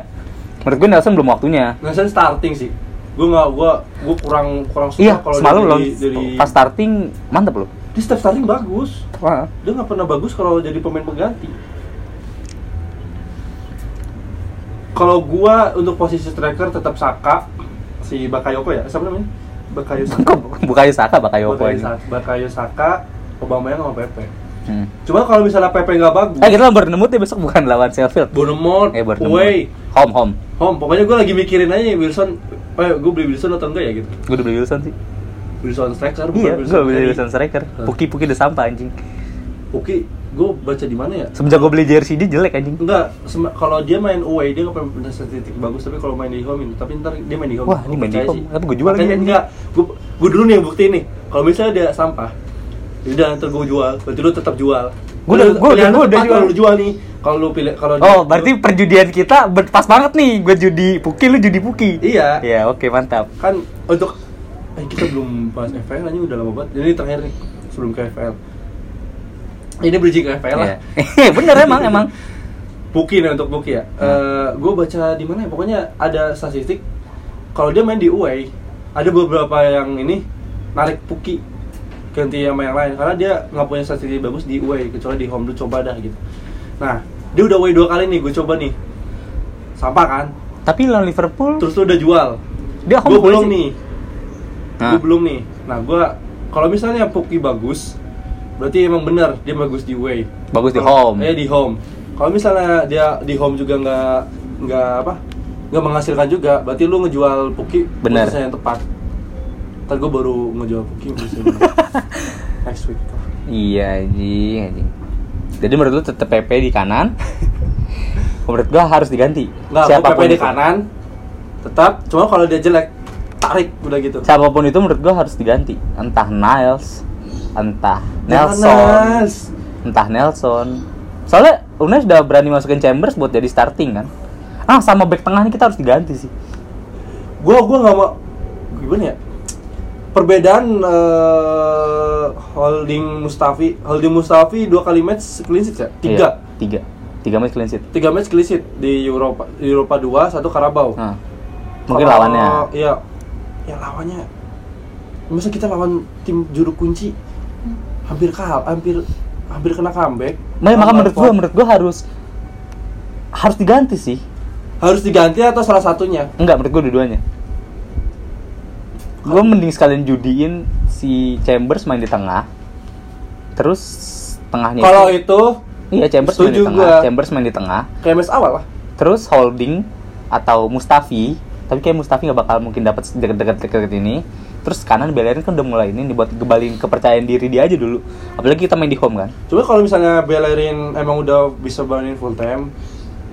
Menurut gue Nelson belum waktunya Nelson starting sih. Gue nggak, gue gue kurang kurang suka Iya, kalau semalam dari, dari pas starting mantep loh di step starting bagus. Wah. Dia nggak pernah bagus kalau jadi pemain pengganti. Kalau gua untuk posisi striker tetap Saka, si Bakayoko ya, siapa namanya? Bakayo Saka. *laughs* Bukayo Saka Bakayoko Bakayo Saka, Bakayo Saka, Aubameyang sama Pepe. hmm. Cuma kalau misalnya Pepe nggak bagus, Eh kita nemu deh besok bukan lawan Sheffield Bournemouth, Eh away, Home, home home. Pokoknya gua lagi mikirin aja Wilson, eh gue beli Wilson atau enggak ya gitu. Gue udah beli Wilson sih Wilson striker, Iya, gue beli. Wilson striker Puki-puki udah sampah anjing Oke, gue baca di mana ya? Semenjak gue beli jersey dia jelek anjing Enggak, kalau dia main away dia nggak pernah punya statistik bagus tapi kalau main di home ini, tapi ntar dia main di home. Wah, ini main di home. Tapi gua jual lagi, enggak, gue gue dulu nih yang bukti nih. Kalau misalnya dia sampah, udah ntar gue jual. Berarti lu tetap jual. Gua udah- gua udah- lu udah jual. Lu jual nih, kalau lu pilih kalau Oh, berarti lu- perjudian kita pas banget nih Gue judi Puki, lu judi Puki Iya. Ya, oke mantap kan untuk eh kita belum bahas FPL aja udah lama banget. Ini terakhir nih sebelum ke FPL. Ini bridging ke FPL lah. Iya. *laughs* Bener emang, emang Buki nih untuk Buki ya. gue baca di mana ya? Pokoknya ada statistik kalau dia main di away ada beberapa yang ini narik Puki ganti sama yang lain karena dia nggak punya statistik bagus di away kecuali di home dulu coba dah gitu. Nah dia udah away dua kali nih gue coba nih sampah kan Tapi lawan Liverpool terus lu udah jual Dia home gue belum sih. nih Nah. gue belum nih. Nah gue kalau misalnya Puki bagus berarti emang bener dia bagus di away Bagus di home. eh di home. Kalau misalnya dia di home juga nggak nggak apa nggak menghasilkan juga berarti lu ngejual Puki Bener. posisi yang tepat. Ntar gue baru ngejual Puki *laughs* next week. Iya anjing, anjing. Jadi menurut lu tetep PP di kanan? *laughs* Menurut gua harus diganti. Nggak gue PP di kanan tetap. Cuma kalau dia jelek tarik udah gitu. Siapa pun itu menurut gua harus diganti. Entah Niles Entah Nelson Nas. Entah Nelson. Soalnya Unai sudah berani masukin Chambers buat jadi starting kan? Ah sama back tengah ini kita harus diganti sih. Gue gue nggak mau gimana ya? Perbedaan eh, holding Mustafi holding Mustafi dua kali match clean sheet ya? Tiga. Iya, Tiga. Tiga match clean sheet. Tiga match clean sheet di Eropa di Eropa dua satu Karabau. Nah, Mungkin lawannya. iya ya lawannya masa kita lawan tim juru kunci hampir kal hampir hampir kena comeback Makanya maka menurut gua, menurut gua harus harus diganti sih. harus diganti atau salah satunya Enggak, menurut gua dua-duanya. Gua mending sekalian judiin si Chambers main di tengah. Terus tengahnya kalau itu- itu iya Chambers main di tengah, gua. Chambers main di tengah. kayak match awal lah Terus holding atau Mustafi tapi kayak Mustafi nggak bakal mungkin dapat deket-deket deket ini. Terus kanan Bellerin kan udah mulai ini nih buat kepercayaan diri dia aja dulu. Apalagi kita main di home kan. Coba kalau misalnya Bellerin emang udah bisa mainin full time,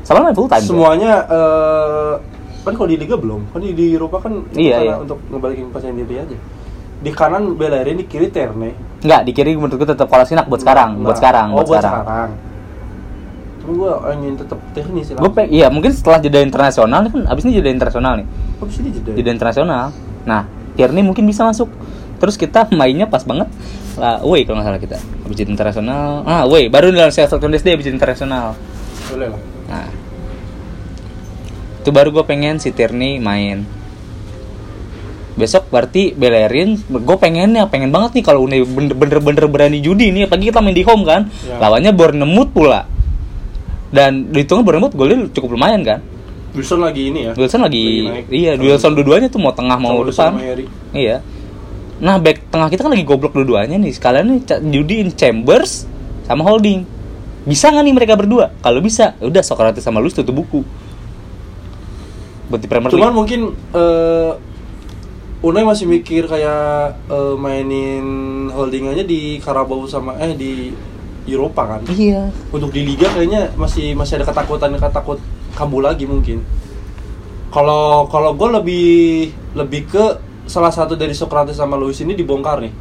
sama main full time semuanya eh, kan kalau di liga belum, kan di, di Eropa kan Iya, iya. untuk ngebalikin percaya diri aja. Di kanan Bellerin, di kiri Terne. nggak di kiri menurutku tetap Kolasinac buat sekarang buat Nah, sekarang oh, buat, sekarang, Cuma gue ingin tetap teknis gue pe- iya mungkin setelah jeda internasional nih kan abis ini jeda internasional nih. Habis ini jeda. jeda internasional. Nah Tierney mungkin bisa masuk. Terus kita *laughs* mainnya pas banget lah away kalau nggak salah kita. Habis jeda internasional. Ah away baru dalam Sheffield Wednesday habis jeda internasional. Boleh lah. nah. Itu baru gue pengen si Tierney main. Besok berarti Bellerin gue pengennya pengen banget nih kalau bener-bener bener berani judi nih. Apalagi kita main di home kan. Ya. lawannya Bournemouth pula dan dihitungnya Bournemouth golnya cukup lumayan kan? Wilson lagi ini ya. Wilson lagi, naik. iya Sama- Wilson dua-duanya tuh mau tengah mau depan. iya. Nah back tengah kita kan lagi goblok dua-duanya nih. Sekalian nih judiin Chambers sama Holding. Bisa nggak nih mereka berdua? Kalau bisa ya udah Socrates sama Luis tutup buku. Buat di Premier Cuman League. mungkin eh Unai masih mikir kayak eh, mainin holding aja di Carabao sama eh di Eropa kan. iya Untuk di liga kayaknya masih masih ada ketakutan ketakut kambuh lagi mungkin. Kalau kalau gue lebih lebih ke salah satu dari Socrates sama Luis ini dibongkar nih.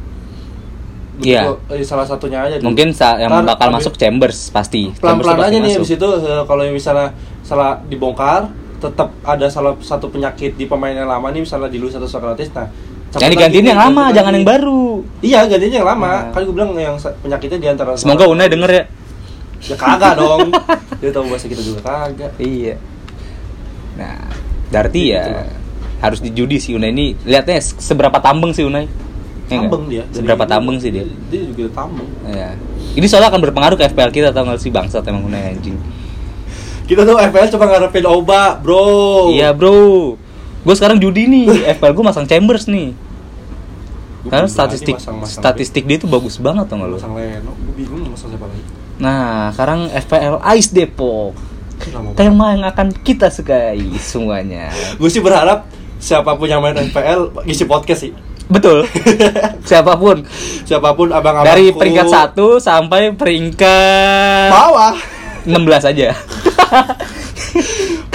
Iya. gua, eh, salah satunya aja. mungkin sa- yang Ntar bakal masuk Chambers pasti pelan-pelan aja nih abis itu eh, kalau misalnya salah dibongkar tetap ada salah satu penyakit di pemain yang lama nih misalnya di Luis atau Socrates nah yang digantiin yang lama jangan lagi. yang baru iya gantinya yang lama Nah. kan gue bilang yang penyakitnya di antara semoga Unai denger ya ya kagak dong *laughs* dia tahu bahasa kita juga kagak Iya. Nah, berarti Gitu ya lah. harus dijudi sih Unai ini. Lihatnya se- seberapa tambeng sih Unai. Ya nggak? tambeng dia Seberapa dulu, tambeng sih dia. dia juga tambeng Iya. Ini soalnya akan berpengaruh ke FPL kita tau gak sih bangsat emang Unai anjing. kita tuh FPL cuma ngarepin Oba bro Iya bro. Gue sekarang judi nih. *laughs* FPL gue masang Chambers nih. Gua Karena statistik berani masang-masang statistik dia tuh bagus banget tau gak lu. masang Leno gue bingung mau masang siapa lagi Nah, sekarang FPL Ice Depok. Tema yang akan kita sukai semuanya. gue sih berharap siapa pun yang main FPL ngisi podcast sih Betul. *laughs* Siapa pun siapa pun abang-abangku dari peringkat satu sampai peringkat bawah 16 aja. *laughs*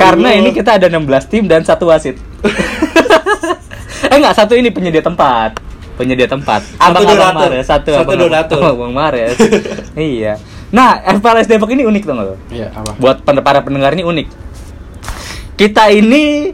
Karena Allah. ini kita ada 16 tim dan satu wasit. *laughs* eh enggak, satu ini penyedia tempat. Penyedia tempat. Abang Abang donatur. Mares, satu, Satu abang- donatur. *laughs* Abang Abang Mares. *laughs* iya. Nah, FPLS Depok ini unik dong lo. iya apa Buat para pendengar ini unik. Kita ini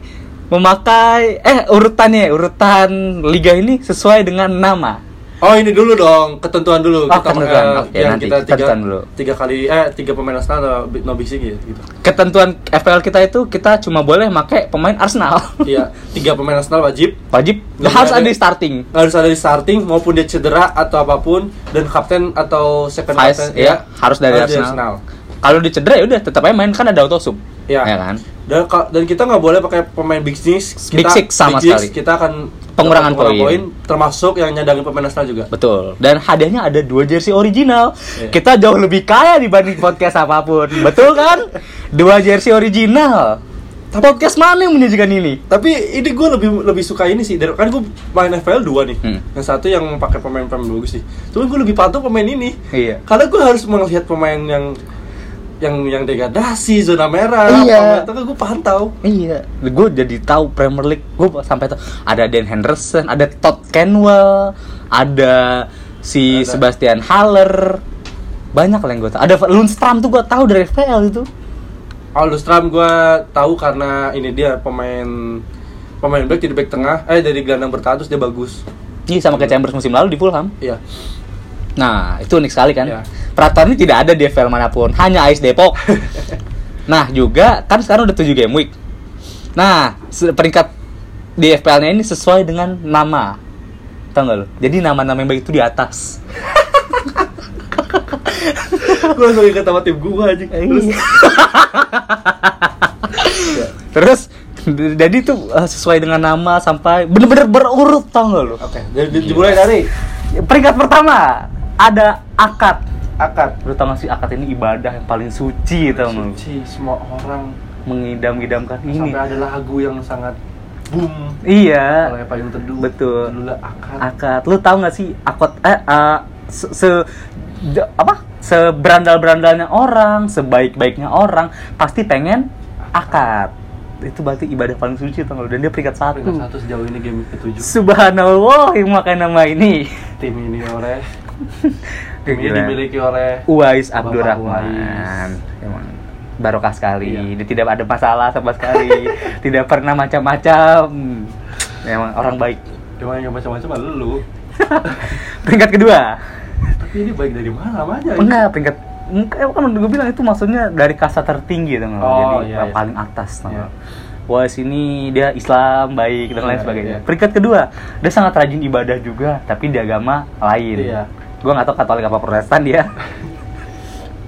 memakai eh urutannya urutan liga ini sesuai dengan nama. Oh ini dulu dong ketentuan dulu Oh, kita ketentuan. eh, Oke, yang nanti kita tiga ketentuan dulu. tiga kali eh tiga pemain Arsenal atau no big six gitu, gitu. Ketentuan FPL kita itu kita cuma boleh pakai pemain Arsenal. *laughs* iya tiga pemain Arsenal wajib Wajib Nggak harus ada- ada di starting. harus ada di starting maupun dia cedera atau apa pun dan kapten atau second Vice kapten ya, harus dari Arsenal. Kalau di cedera ya udah tetap aja main kan ada auto sub. Iya. Ya kan? Dan, dan kita nggak boleh pakai pemain big six. Big Kita, six sama big sekali. Kita akan Pengurangan dapat poin. termasuk yang nyadangin pemain Arsenal juga. Betul. Dan hadiahnya ada dua jersey original. Iya. Kita jauh lebih kaya dibanding podcast apa pun. *laughs* Betul kan? Dua jersey original. Podcast mana yang menyajikan ini? Tapi ini gue lebih lebih suka ini sih. Dari, kan gue main FPL dua nih. Hmm. Yang satu yang pakai pemain-pemain bagus sih. Cuma gue lebih patuh pemain ini. Iya. Karena gue harus melihat pemain yang yang yang degradasi zona merah. Iya. Itu kan gue pantau. Iya, gue jadi tahu Premier League. Gue sampai tahu ada Dan Henderson, ada Todd Canwell, ada si Ada. Sebastian Haller. Banyak lah yang gue tahu. Ada Lundstram tuh gue tahu dari FPL itu. Alustram gue tahu karena ini dia pemain pemain back jadi back tengah. Eh dari gelandang bertahan terus dia bagus. Iya sama kayak Chambers musim lalu di Fulham. Iya. Nah, itu unik sekali kan. Iya. Peraturan ini tidak ada di FPL mana pun, hanya AS Depok. *laughs* nah, juga kan sekarang udah 7 game week. Nah, peringkat di FPL-nya ini sesuai dengan nama. Tahu nggak lo? Jadi nama-nama yang baik itu di atas. *laughs* gue langsung sama tim gue aja. Terus Terus jadi itu eh, sesuai dengan nama sampai bener-bener berurut tau lo? Oke, jadi di- dimulai dari Peringkat pertama ada akad. akad. Lu tau gak sih akad ini ibadah yang paling suci tau lo? Suci, semua orang mengidam-idamkan ini. Sampai ada lagu yang sangat boom. Iya. Oleh Payung Teduh. Betul. Judulnya Akad. akad lu tahu nggak sih akad eh eh, se, se- apa seberandal-berandalnya orang sebaik-baiknya orang pasti pengen akad itu berarti ibadah paling suci tau dan dia peringkat satu Peringkat satu sejauh ini game ketujuh. subhanallah yang makan nama ini Tim ini oleh *laughs* ini dimiliki oleh Uwais Abdurrahman emang barokah sekali Iya. dia tidak ada masalah sama sekali *laughs* tidak pernah macam-macam emang orang baik Cuma yang macam-macam mah lu. *laughs* peringkat kedua Tapi ini baik dari mana namanya? Enggak, peringkat Enggak, kan gue bilang itu maksudnya dari kasta tertinggi tuh Oh, Jadi iya, iya. paling atas Iya. Wah sini dia Islam baik dan lain Iya, sebagainya. iya. Peringkat kedua, dia sangat rajin ibadah juga, tapi di agama lain. Iya. Gue nggak tahu Katolik apa Protestan dia.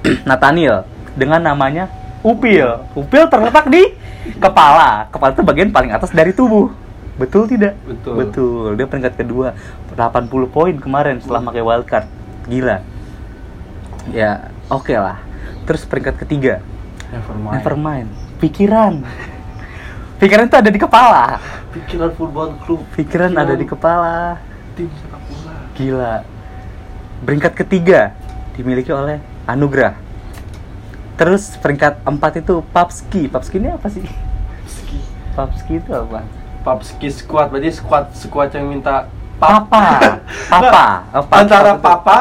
*clears throat* Nathaniel dengan namanya Upil. Upil terletak di kepala. Kepala itu bagian paling atas dari tubuh. Betul tidak? Betul. Betul. Dia peringkat kedua. 80 poin kemarin setelah pakai wildcard. Gila. Ya, oke lah. Terus peringkat ketiga, Nevermind. Nevermind. Pikiran. Pikiran itu ada di kepala. Pikiran football club. Pikiran ada di kepala. tim sepak bola. Gila. Peringkat ketiga dimiliki oleh Anugrah. Terus peringkat empat itu Papski. Papski ini apa sih? Ski. Papski itu apa? Papski squad berarti squad squad yang minta Papa. *laughs* Papa. Oh, papa. Antara papa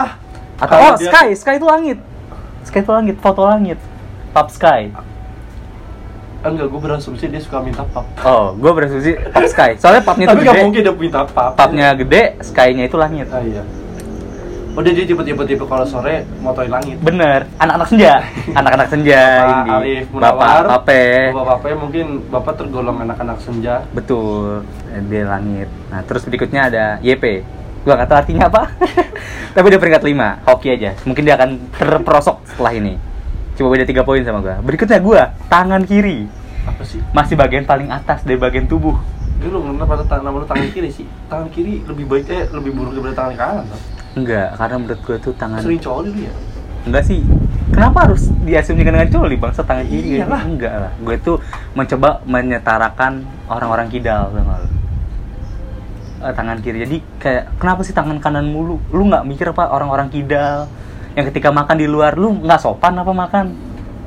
Atau oh, dia- Sky. Sky itu langit. Sky itu langit. Foto langit. Pap Sky. Enggak, gue berasumsi dia suka minta pap. Oh, gue berasumsi Pap Sky. Soalnya papnya itu Tapi gak gede. mungkin dia minta pap. Papnya gede, Sky-nya itu langit. Ah iya. Oh dia tipe-tipe tipe kalau sore motoin langit. Bener, anak-anak senja, *laughs* anak-anak senja Bapak ini. Alif Bapak Munawar. Pape, Bapak Pape mungkin bapak tergolong anak-anak senja. betul, dia langit. Nah terus berikutnya ada YP, gua nggak tahu artinya apa, *laughs* tapi dia peringkat 5 hoki aja. Mungkin dia akan terperosok setelah ini. Coba beda tiga poin sama gua. Berikutnya gua tangan kiri, Apa sih? masih bagian paling atas dari bagian tubuh. Dia lu kenapa tangan nama lu tangan kiri sih? Tangan kiri lebih baik eh lebih buruk daripada tangan kanan. Enggak, karena menurut gua tuh tangan Sering coli ya? Enggak sih. Kenapa harus diasumsikan dengan coli bangsa tangan kiri? Iyalah. Enggak lah. Gue tuh mencoba menyetarakan orang-orang kidal nggak lu? Eh, tangan kiri. Jadi kayak kenapa sih tangan kanan mulu? Lu nggak mikir apa orang-orang kidal yang ketika makan di luar lu nggak sopan apa makan?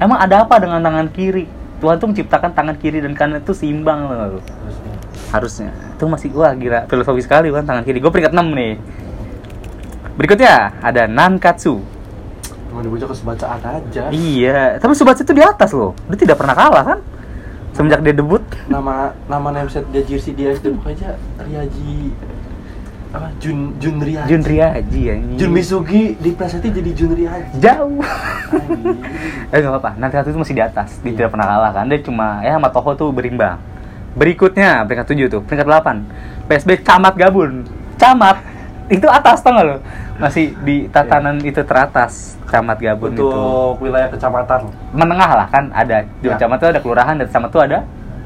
Emang ada apa dengan tangan kiri? Tuhan tuh menciptakan tangan kiri dan kanan itu seimbang? Harusnya. harusnya itu masih wah gila filosofi sekali kan tangan kiri gue peringkat 6 nih berikutnya ada nankatsu Cuma dibaca kesebacaan aja. Iya, tapi Subatsu itu di atas loh. Dia tidak pernah kalah kan? Semenjak dia debut. Nama nama nameset dia jersey dia bukan aja Riaji apa Jun Jun Riaji. Jun Riaji ya. Jun Misugi diplesetin jadi Jun Riaji. Jauh. Eh nggak apa-apa. Nanti satu itu masih di atas. Dia Iya. tidak pernah kalah kan. Dia cuma ya sama Toho tuh berimbang. Berikutnya peringkat 7 tuh, peringkat 8. PSB Camat Gabun. Camat itu atas tau nggak lo? Masih di tatanan itu teratas Camat Gabun itu. Untuk wilayah kecamatan. Menengah lah kan ada di Ya. camat tuh ada kelurahan dan camat tuh ada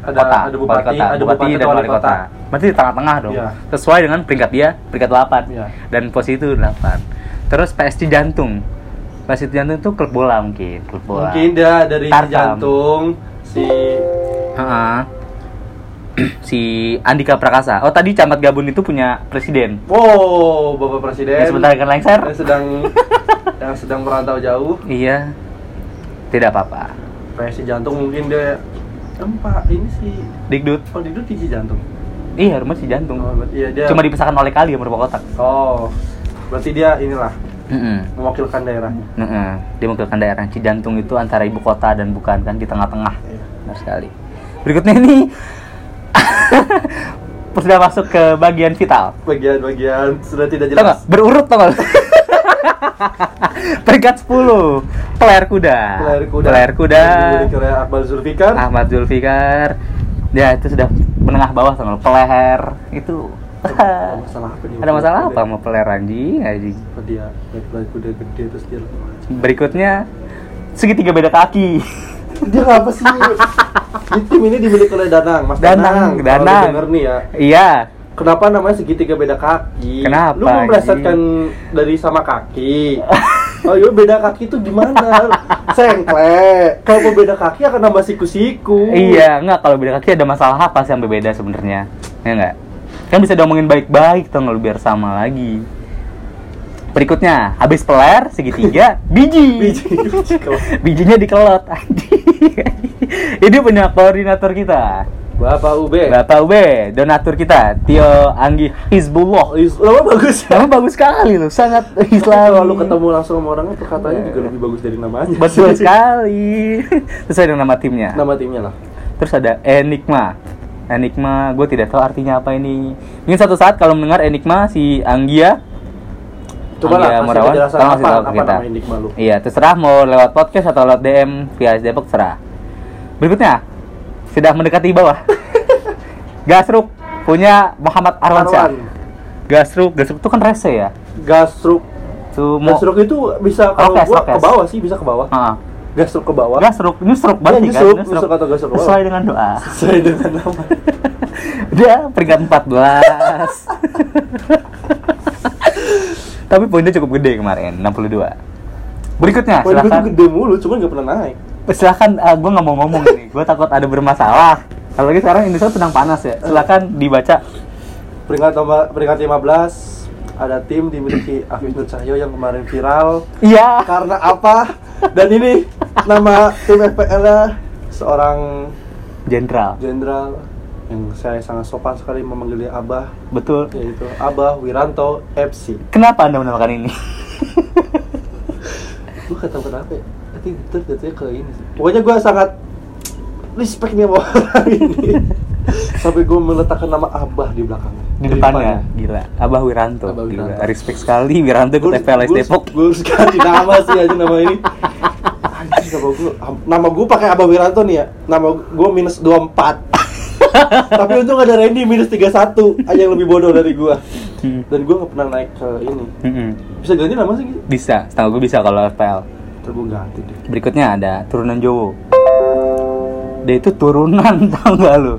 Ada- kota, ada bupati, wali kota, ada bupati, bupati dan wali kota. kota. Berarti di tengah-tengah dong. Iya. Sesuai dengan peringkat dia, peringkat 8. Iya. Dan posisi itu 8. Terus PSG Jantung. PSG Jantung itu klub bola mungkin, klub bola. Mungkin dia dari Tarkam. jantung si Heeh. *clears throat* si Andika Prakasa. Oh, tadi Camat Gabun itu punya presiden. Wow, Bapak Presiden. Yang sebentar akan lengser. Yang sedang *laughs* yang sedang merantau jauh. Iya. Tidak apa-apa. PSI jantung mungkin dia empat ini sih Dikdut. oh di isi jantung. Iya, rumah si Jantung. Oh, berarti iya dia. Cuma dipisahkan oleh kali yang berupa kotak. Oh, berarti dia inilah Heeh. mewakilkan daerahnya. Heeh. Dia mewakilkan daerah Cijantung itu antara ibu kota dan bukan kan di tengah-tengah. Iya. Benar sekali. Berikutnya ini *laughs* sudah masuk ke bagian vital. Bagian-bagian sudah tidak jelas. Berurut tau? *laughs* Peringkat 10 Pelayar kuda Pelayar kuda. Pelayar kuda Akbar Zulfikar. Ahmad Zulfikar Ya itu sudah menengah bawah nggak? Pelayar Itu Ada masalah apa nih? Ada masalah apa sama pelayar anjing anjing dia naik kuda gede terus dia Berikutnya Segitiga beda kaki Dia apa sih? *laughs* Di tim ini dimiliki oleh Danang, Mas Danang, Danang. Danang. denger nih ya. Iya Kenapa namanya segitiga beda kaki? Kenapa, Lu melesetkan dari sama kaki. Oh iya beda kaki itu gimana? Sengkle. Kalau beda kaki akan nambah siku-siku. Iya, enggak kalau beda kaki ada masalah apa sih sampai beda sebenarnya? Ya enggak? Kan bisa diomongin baik-baik tuh nggak biar sama lagi. Berikutnya, habis peler segitiga, biji. Biji. *laughs* Bijinya dikelot. Ini punya koordinator kita. Bapak UB. Bapak UB, donatur kita, Tio Anggi Hizbullah. Is- Lama bagus. Nama bagus sekali loh, sangat Islam. Kalau lu ketemu langsung sama orangnya perkataannya juga lebih bagus dari namanya. Betul *laughs* sekali. Sesuai dengan nama timnya. Nama timnya lah. Terus ada Enigma. Enigma, gue tidak tahu artinya apa ini. Mungkin satu saat kalau mendengar Enigma si Anggia Coba lah kasih Murawan, tolong kasih tahu ke kita. Iya, terserah mau lewat podcast atau lewat DM via Depok serah. Berikutnya, sudah mendekati bawah. *laughs* Gasruk punya Muhammad Arwansyah. Arwan. Gasruk, Gasruk itu kan rese ya. Gasruk. Gasruk itu bisa kalau Rokes, gua rokes. ke bawah sih, bisa ke bawah. Heeh. Gasruk ke bawah. Gasruk, nyusruk berarti Iya, kan? nyusruk, nyusruk atau gasruk ke bawah. Sesuai dengan doa. *laughs* Sesuai dengan nama. *laughs* Dia peringkat 14. Tapi poinnya cukup gede kemarin, 62. Berikutnya, Poin silakan. gede mulu, cuman gak pernah naik. Silakan, gue nggak mau ngomong nih. Gue takut ada bermasalah. Apalagi sekarang Indonesia sedang panas ya. Silakan dibaca. Peringkat nomor peringkat 15 ada tim dimiliki Afif Nur Cahyo yang kemarin viral Iya. karena apa? Dan ini nama tim FPL-nya seorang Jenderal. jenderal yang saya sangat sopan sekali memanggilnya Abah Betul. yaitu Abah Wiranto FC. Kenapa Anda menamakan ini? *laughs* Gue kata kenapa ya? Nanti Twitter jatuhnya ke ini sih. Pokoknya gue sangat respect nih sama orang *laughs* ini. Sampai gue meletakkan nama Abah di belakangnya. Di depannya, gila. Abah Wiranto. Abah Gila. Wiranto. Respect sekali Wiranto ikut FPLS Depok. Gue ganti nama sih aja nama ini. *laughs* Gue, nama gue pakai Abah Wiranto nih ya. Nama gue minus 24. Tapi untung ada Randy minus 31 aja yang lebih bodoh dari gue. Hmm. Dan gue gak pernah naik ke ini. Bisa ganti nama sih gitu? Bisa, setahu gue bisa kalau FPL. Gue ganti deh. Berikutnya ada turunan Jowo. Dia itu turunan *laughs* tau gak lu?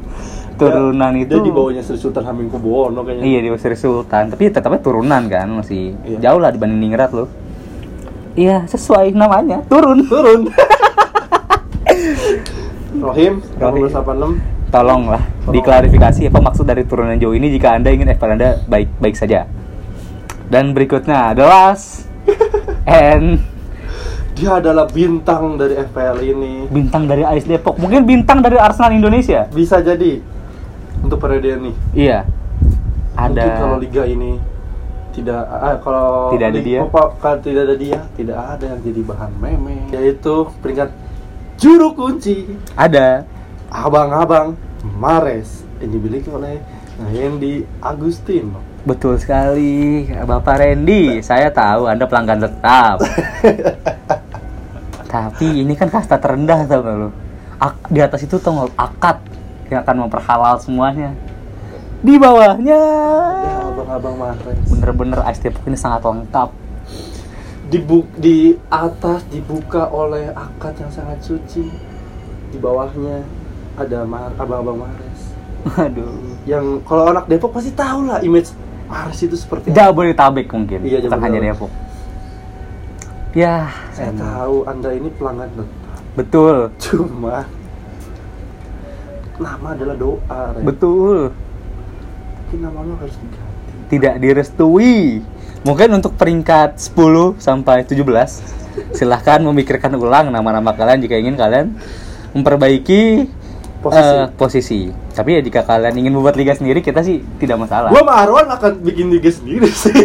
Turunan Dia- itu Dia di bawahnya Sri Sultan Hamengkubuwono kayaknya. Iya di Sri Sultan, tapi tetapnya turunan kan masih Iya. jauh lah dibanding Ningrat lo. Iya sesuai namanya turun. Turun. *laughs* Rohim, Rohim. 1886. Tolong lah Tolong. diklarifikasi apa maksud dari turunan jauh ini jika anda ingin FPL anda baik-baik saja. Dan berikutnya adalah *laughs* N Dia adalah bintang dari FPL ini. bintang dari AS Depok, mungkin bintang dari Arsenal Indonesia. Bisa jadi untuk periode ini. Iya. Ada Mungkin kalau liga ini tidak ah, kalau Tidak ada dia. kalau tidak ada dia, tidak ada yang jadi bahan meme. Yaitu peringkat juru kunci ada abang-abang Mares yang dimiliki oleh Hendy Agustino. betul sekali Bapak Randy. Saya tahu anda pelanggan tetap. *laughs* Tapi ini kan kasta terendah tau gak lu? Ak- di atas itu gak, akad yang akan memperhalal semuanya. Di bawahnya Ya, abang-abang Mares. bener-bener Ice ini sangat lengkap. di bu- di atas dibuka oleh akad yang sangat suci di bawahnya ada Mar- abang-abang Mares Waduh. yang kalau anak Depok pasti tahu lah image Mares itu seperti. Jabodetabek mungkin, Iya, bukan hanya. Depok. Ya, saya emang. tahu anda ini pelanggan tetap betul, cuma nama adalah doa Ren. betul. Mungkin nama lo harus diganti Tidak direstui. Mungkin untuk peringkat 10 sampai 17 silahkan memikirkan ulang nama-nama kalian jika ingin kalian memperbaiki Posisi. eh, posisi. Tapi ya jika kalian ingin membuat liga sendiri kita sih tidak masalah. Gua sama Arwan akan bikin liga sendiri sih. *laughs*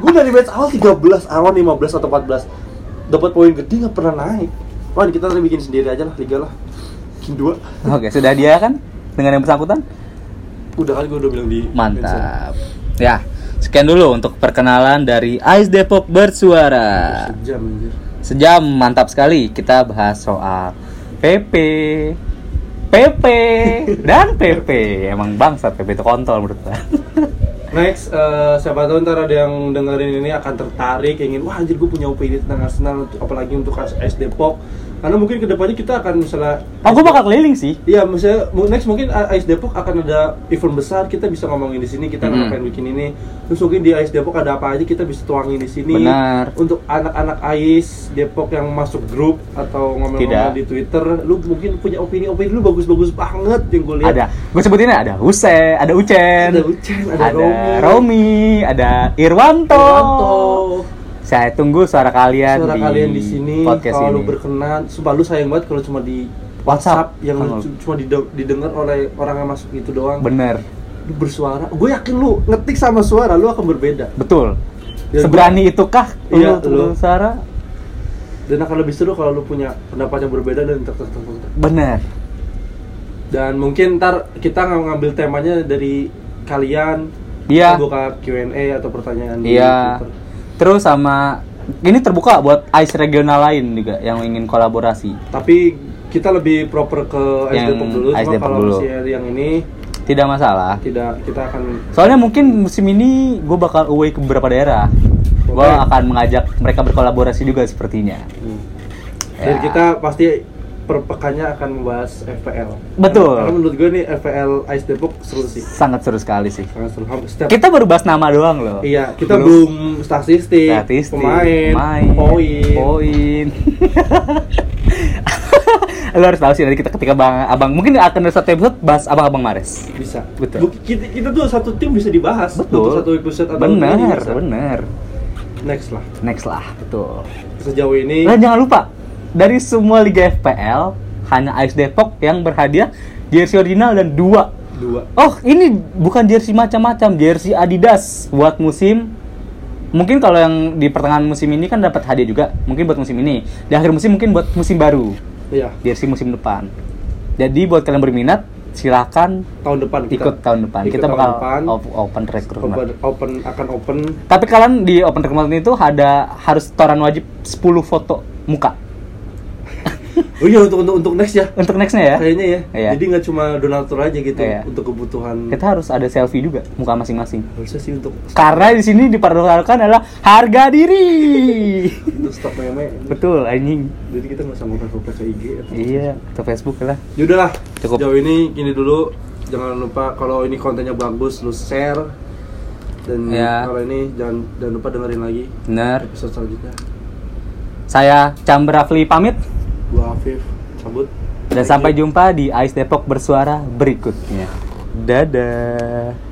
gua dari match awal 13, Arwan 15 atau 14. Dapat poin gede nggak pernah naik. Wah, kita nanti bikin sendiri aja lah liga lah. Bikin dua. Oke, sudah dia kan dengan yang bersangkutan? Udah kan gua udah bilang di Mantap. Ya, sekian dulu untuk perkenalan dari Ice Depok bersuara. Sejam anjir. Sejam mantap sekali kita bahas soal PP, PP dan PP. Emang bangsat PP itu kontol menurut gua. *laughs* Next, eh, siapa tahu ntar ada yang dengerin ini akan tertarik, ingin wah anjir gue punya opini tentang Arsenal, apalagi untuk AS Depok. Karena mungkin ke depannya kita akan misalnya Oh, gue bakal keliling sih. Iya, misalnya next mungkin AS Depok akan ada event besar, kita bisa ngomongin di sini, kita Mm. ngapain bikin ini. Terus mungkin di AS Depok ada apa aja kita bisa tuangin di sini. Benar. Untuk anak-anak AIS Depok yang masuk grup atau ngomong-ngomong di Twitter, lu mungkin punya opini-opini lu bagus-bagus banget yang gue lihat. Ada, gue sebutin ada Huse, ada Ucen, Ada Ucen, ada ada Romi. Romi, ada Irwanto. Irwanto. Saya tunggu suara kalian Suara di kalian di sini podcast kalau ini. lu berkenan, sumpah lu sayang banget kalau cuma di WhatsApp. yang lu cuma dide- didengar oleh orang yang masuk itu doang. Bener, Lu bersuara, gue yakin lu ngetik sama suara lu akan berbeda. betul. Ya, Seberani itukah Iya, lu lu. suara? Dan akan lebih seru kalau lu punya pendapat yang berbeda dan tertentu. Bener. Dan mungkin ntar kita ng- ngambil temanya dari kalian. Iya. Buka Q&A atau pertanyaan di Iya. Twitter. Terus sama ini terbuka buat ICE regional lain juga yang ingin kolaborasi. Tapi kita lebih proper ke Yang Depok dulu. Cuma Depok kalau dulu. yang ini Tidak masalah. tidak kita akan Soalnya mungkin musim ini gue bakal away ke beberapa daerah. Gue akan mengajak mereka berkolaborasi juga sepertinya. Hmm. Dan Ya. kita pasti per pekannya akan membahas FPL. Betul. Karena menurut gue nih FPL Ice Depok seru sih. Sangat seru sekali sih. Sangat seru. Setiap Kita baru bahas nama doang loh. Iya, kita belum statistik, statistik, pemain, main, poin. poin. *laughs* Lo harus tahu sih nanti kita ketika bang abang mungkin akan ada satu episode bahas abang-abang Mares. Bisa. Betul. Kita, kita tuh satu tim bisa dibahas. Betul. Untuk satu episode atau dua Bener, bener. Next lah. Next lah, betul. Sejauh ini Dan jangan lupa dari semua liga FPL hanya AS Depok yang berhadiah jersey original dan dua. dua. Oh, ini bukan jersey macam-macam, jersey Adidas buat musim. Mungkin kalau yang di pertengahan musim ini kan dapat hadiah juga, mungkin buat musim ini. Di akhir musim mungkin buat musim baru, Iya. jersey musim depan. Jadi buat kalian berminat, silakan Tahun depan kita ikut tahun depan. ikut kita tahun bakal depan. op- open recruitment. open, open akan open. Tapi kalian di open recruitment itu ada harus setoran wajib 10 foto muka *laughs* Oh iya untuk untuk untuk next ya. untuk nextnya ya. Kayaknya ya. Iya. Jadi nggak cuma donatur aja gitu Iya. untuk kebutuhan. Kita harus ada selfie juga muka masing-masing. Harusnya sih untuk Karena di sini diperlukan adalah harga diri. *laughs* untuk stok meme. Betul, anjing. Jadi kita nggak usah ngopek-ngopek ke IG. Atau Iya, ke Facebook lah. Yaudahlah, Cukup. Sejauh ini gini dulu. Jangan lupa kalau ini kontennya bagus, lu share. Dan Ya. kalau ini jangan jangan lupa dengerin lagi Bener. episode selanjutnya. Saya Chamber Rafli pamit Afif cabut. dan sampai jumpa di Ais Depok bersuara berikutnya. Dadah.